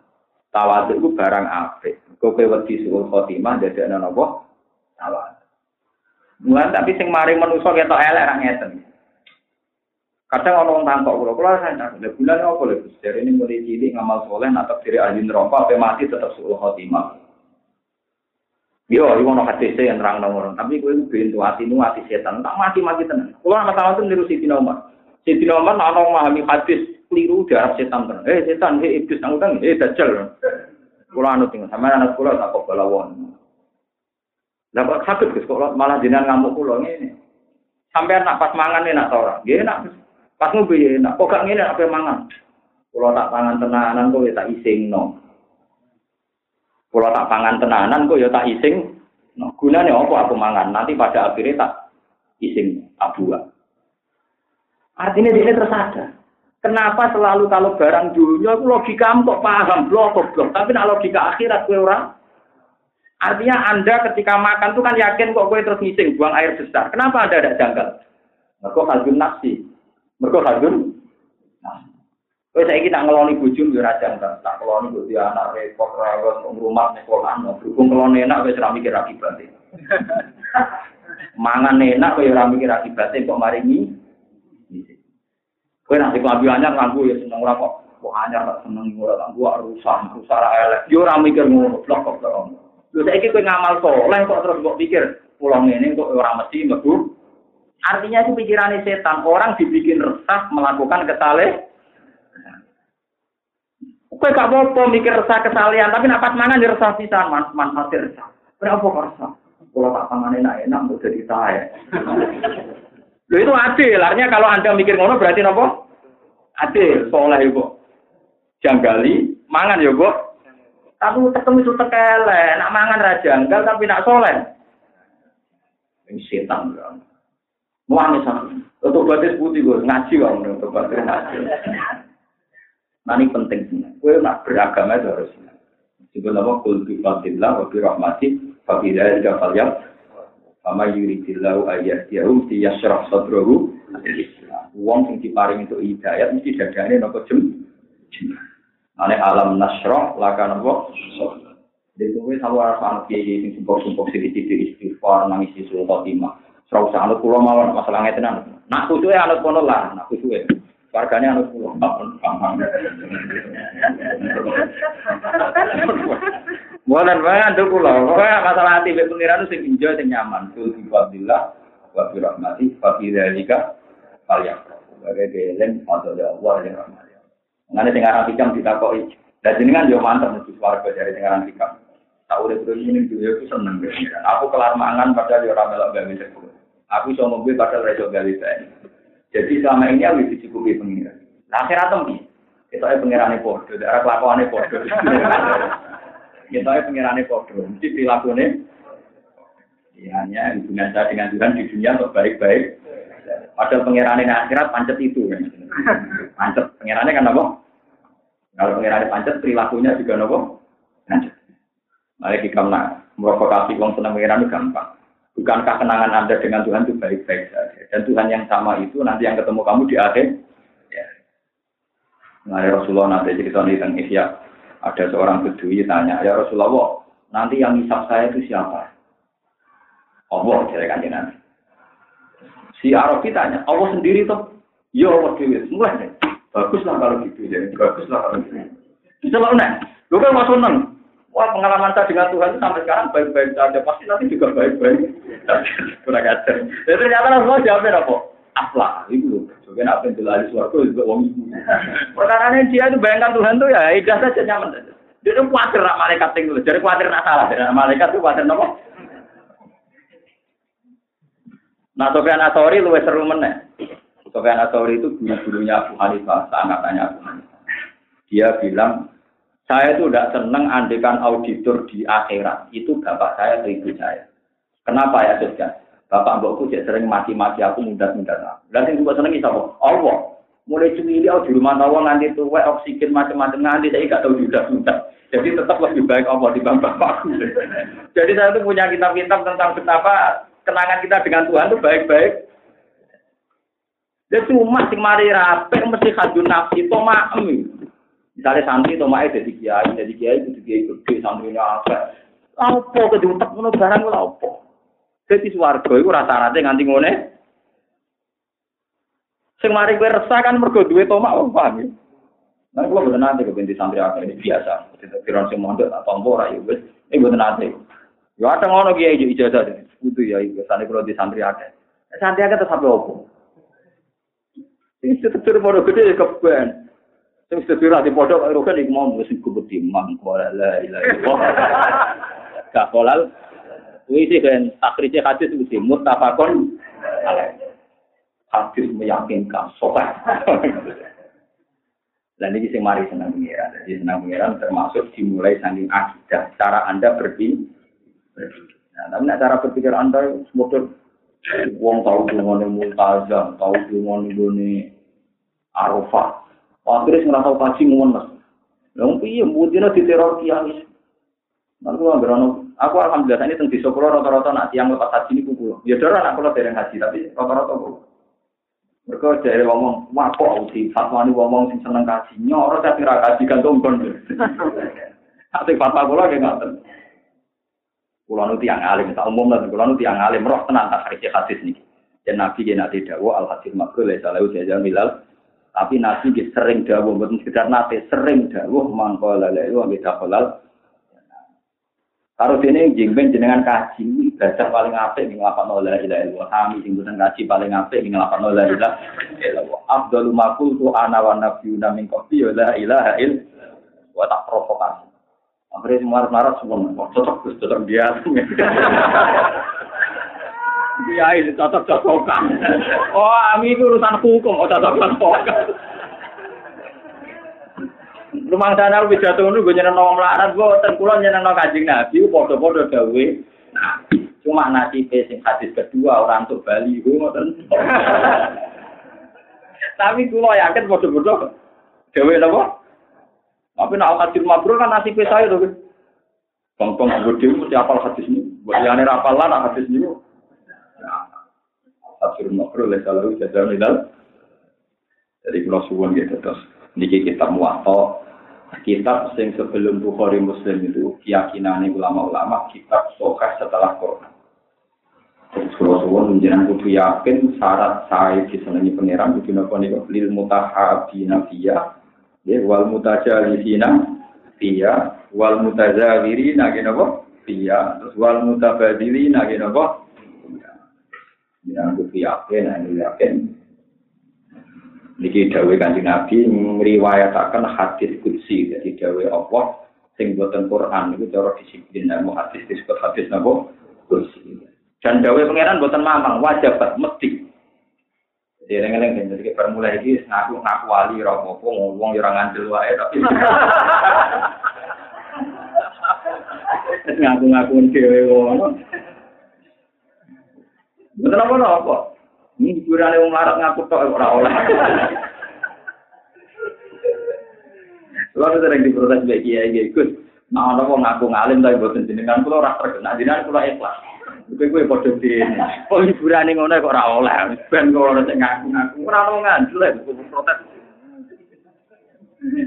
Tawadu itu barang apik. Kowe wedi suul khotimah dadekno napa? Tawadu. Mulai tapi sing mari manusa ketok elek ra ngeten. Kadang orang tangkok kula, kula sadar, lha bulan apa Gus? Dari ini mulai cilik ngamal soleh atau diri ahli neraka sampai mati tetap suul khotimah. Yo, iku ono hadis yang terang nomor, tapi kowe bintu hati nu hati setan, tak mati-mati tenan. Kula masalah itu niru Siti Umar. Siti Umar ana memahami hadis keliru darah setan tenan. Eh setan, eh iblis nang utang, eh dajjal. Kula anu tinggal sama anak kula tak kok balawon. Kok sakit Gus kok malah jenengan ngamuk kula ngene. Sampai nak pas mangan enak ta ora? Nggih enak. Pas ngopi enak. Kok gak ngene apa mangan? Kula tak pangan tenanan kok ya tak isingno. Kula tak pangan tenanan kok ya tak ising. No, gunanya apa aku mangan? Nanti pada akhirnya tak ising abu. Artinya dia tersadar. Kenapa selalu kalau barang dunia itu logika kok paham blok blok, tapi nak logika akhirat kue orang Artinya Anda ketika makan tuh kan yakin kok gue terus ngising buang air besar. Kenapa Anda tidak janggal? Mereka hadun nafsi. Mereka hadun nafsi. saya kita ngeloni bujum ya raja kan. Tak ngeloni bujuk anak repot rawon rumah sekolah. Berhubung ngeloni enak gue serami kira akibatnya. Mangan enak gue serami kira akibatnya kok mari ini. Gue nanti kelabiannya nganggu ya seneng ora kok. Kok hanya seneng ora nganggu rusak rusak elek. Yo ora mikir ngono blok kok Lho saiki kowe ngamal soleh kok terus mbok pikir pulang ini kok ora mesti mlebu. Artinya itu pikiran setan, orang dibikin resah melakukan kesalahan. Kowe gak apa-apa mikir resah kesalahan, tapi nak pas mangan resah pisan, man manfaat resah. Berapa kok resah? Kalau tak pangan enak enak mau jadi saya. Lho itu adil, artinya kalau Anda mikir ngono berarti nopo? Adil, soleh ibu. Janggali, mangan ya, Bu. Tapi ketemu itu tekele, nak mangan raja enggak tapi nak soleh. Ini setan kan. Muang sama. Untuk batis putih gue ngaji kok untuk batis ngaji. Nah ini penting sih. Gue nak beragama itu harus. Juga nama kul bi fadillah wa bi rahmati fa bi dzalika falyam Fama yuridillahu ayyahdiyahu fi yashrah sadrahu Wong sing diparing itu hidayat mesti dadane nopo jem. Ane alam nasroh laka nopo. Jadi gue selalu anak kiai sing sumpuk-sumpuk sedikit istighfar nangis suruh khotimah. Serau anut pulau mawon masalah ngeten Nak kudu ya anut kono lah, nak kudu ya. Warganya anut pulau, pun gampang. Bukan banget anut pulau. Pokoknya masalah hati be pengiran sing enjoy sing nyaman. Bi fadillah wa bi rahmati fa fi dzalika falyafrahu. Sebagai geleng atau Allah yang rahmat. Nanti tinggal hikam ditakoi. Dan jenengan yo mantap mesti warga dari tinggal hikam. Tahu deh ini juga aku seneng. Aku kelar mangan padahal yo ramelok gak bisa Aku iso mobil padahal reso gak bisa. Jadi selama ini aku dicukupi pengiran. Nah akhirat. Itu aja pengirane daerah kelakuannya podo. Itu aja pengirane podo. Mesti perilakunya Ya, hanya hubungan saya dengan Tuhan di dunia untuk baik-baik. Padahal pengirannya akhirat pancet itu. Pancet. Pengirannya kan apa? Kalau pengirannya pancet, perilakunya juga nopo. Pancet. Mari kita merokokasi uang senang pengiran itu gampang. Bukankah kenangan Anda dengan Tuhan itu baik-baik saja? Dan Tuhan yang sama itu nanti yang ketemu kamu di akhir. Ya. Nah, Rasulullah nanti cerita tentang Ihya. Ada seorang bedui tanya, ya Rasulullah, nanti yang hisap saya itu siapa? Allah, jadi kan nanti. Si Arabi tanya, Allah sendiri tuh? Ya Allah Dewi, mulai deh. Baguslah kalau gitu, jadi baguslah kalau gitu. Bisa lah, Lu kan masuk. Wah pengalaman saya dengan Tuhan itu sampai sekarang baik-baik saja. Pasti nanti juga baik-baik. Kurang ajar. Ternyata Rasulullah jawabnya apa? Aflah. Itu Juga apa yang jelas suaraku juga wong ibu. Dia itu bayangkan Tuhan tuh ya ikhlas saja nyaman saja. Dia itu khawatir nak malaikat tinggal. Jadi khawatir nak salah. Jadi malaikat itu khawatir apa? Nah, Sofyan Asori lu seru mana? Sofyan Asori itu guru-gurunya Abu Hanifah, sangat tanya Abu Hanifah. Dia bilang, saya itu tidak senang andekan auditor di akhirat. Itu bapak saya ibu saya. Kenapa ya, Sofyan? Bapak mbokku jadi sering mati-mati aku mudah-mudah. Dan yang juga seneng apa? Allah. Mulai cemili oh, di rumah tawa nganti tuwe oksigen macam-macam nganti saya nggak tahu sudah sudah. Jadi tetap lebih baik Allah di bapakku. Jadi saya tuh punya kitab-kitab tentang betapa kenangan kita dengan Tuhan itu baik-baik. Dia cuma sing mari rapi mesti kadun nafsi to. Misalnya santri to mae jadi kiai, jadi kiai itu kiai gede apa. Apa kedutek ngono barang lha apa? Jadi swarga iku rata-rata nganti ngene. Sing mari kowe resah kan mergo duwe tomak wong paham ya. Nah, kalau betul nanti ke binti santri ini biasa. Tidak kira sing mondok atau tompo ora ya. Ini betul nanti. Ya ada ngono kiai ijazah ini. Kudu ya kalau di santri ada. Santri opo. Ini setelah bodoh gede keben. Sing sedira di pondok kan iku mau mesti. Gak kolal Kuwi sih kan akhirnya hadis mesti muttafaqun Hadis meyakinkan sopan. Dan ini sing mari senang pengiran. Jadi senang pengiran termasuk dimulai saking akidah. Cara Anda berpikir. Nah, tapi cara berpikir Anda semoga Wong tahu dengan multazam, tahu dengan ini arafah. Akhirnya tahu kaji mas. Yang iya, mungkin di teror kiai. Nanti nggak Aku alhamdulillah ini tentang desa rata-rata nak tiang lepas haji ini kuku. Ya darah nak kalau dereng haji tapi rata-rata kuku. Mereka dari ngomong, wah kok sih fatwa ini ngomong sing seneng kaji. Nyoro saya kira kaji kan tumpon. Tapi fatwa kula nggih ngoten. Kula nu tiang alim, tak umum lah. Kula nu tiang alim roh tenan tak hadis hadis niki. Dan Nabi dia nanti dakwah al hadis makhluk lah selalu jajan milal. Tapi Nabi dia sering dakwah, bukan sekedar nanti sering dakwah mangkola lalu ambil dakwah Karo dene jengben jenengan kaji ibadah paling apik ning lapan la ilaha illallah. Kami sing kaji paling apik ning lapan la ilaha illallah. Afdalu ma qultu ana wa nabiyuna min qabli la ilaha illallah. Wa tak provokasi. Akhirnya semua marah semua, cocok cocok dia. Dia ini cocok cocokan. Oh, ami itu urusan hukum, oh cocok cocokan. Rumah sana lu bisa tunggu gue nyeneng nong melarat gue ten pulau nyeneng kajing nabi podo dawe. Nah, cuma nasi sing hadis kedua orang tuh Bali gue ngoten. Tapi gue yakin podo podo dawe apa? Tapi nak hadis mabrur kan nasi saya tuh. Bang bang gue dewi mesti apal hadis ini. Buat yang ini apal lah hadis ini. Hadis mabrur leh kalau jajan milal. Jadi kalau suwon gitu terus niki kita muwatta. Kitab sing sebelum Bukhari Muslim itu keyakinan ulama-ulama kitab sokah setelah Quran. Terus kalau suwon menjelang kudu yakin syarat saya disenangi pangeran kudu nopo nih lil mutahabina fiya ya wal mutajalisina fiya wal mutazawirina gitu nopo fiya terus wal mutabadilina gitu nopo Jangan kudu yakin, yakin Niki dawe kanjeng Nabi ngriwayataken hadis kudsi jadi dawe Allah sing boten Quran niku cara disiplin ilmu hadis disebut hadis napa kudsi. Dan dawe pangeran boten mamang wajibat mesti. Jadi eleng-eleng jadi permula iki ngaku ngaku wali ora apa ngomong ora ngandel wae tapi ngaku-ngaku dhewe ngono. Betul apa-apa? Ini hiburan yang melarat ngaku tok ora oleh. Lalu sering diprotes baik kiai kiai Gus. Nah, wong ngaku ngalim tapi boten jenengan kula ora terkenal jenengan kula ikhlas. Kowe kowe padha dene. Kok hiburane ngono kok ora oleh. Ben kok ora sing ngaku-ngaku. Ora ono ngandel protes.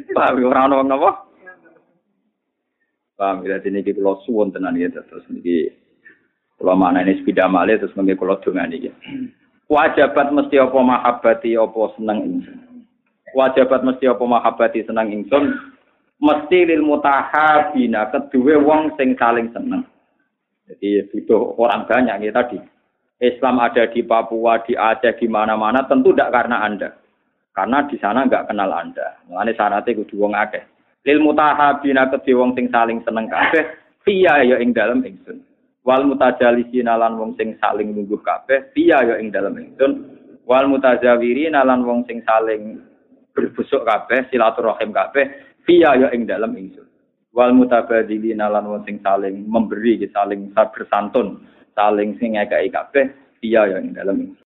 Pak ora ono napa? Paham ya dene iki kula suwun tenan ya terus niki kula manane sepeda malih terus mengke kula dongani iki. Wajabat mesti apa mahabbati apa seneng ingsun. Wajabat mesti apa mahabbati seneng ingsun mesti lil mutahabina kedua wong sing saling seneng. Jadi butuh orang banyak ya tadi. Islam ada di Papua, di Aceh, di mana-mana tentu tidak karena Anda. Karena di sana nggak kenal Anda. Mengenai syaratnya kudu wong akeh. Lil mutahabina kedua wong sing saling seneng kabeh via ya ing dalam ingsun. Wal mutajalisina lan wong sing saling nunggu kabeh via ya ing dalam ingsun. Wal mutajawirina lan wong sing saling berbusuk kabeh silaturahim kabeh via ya ing dalam ingsun wal mutabadzilina lan wong sing saling memberi saling bersantun saling sing ngekeki kabeh via ya ing dalam ingsun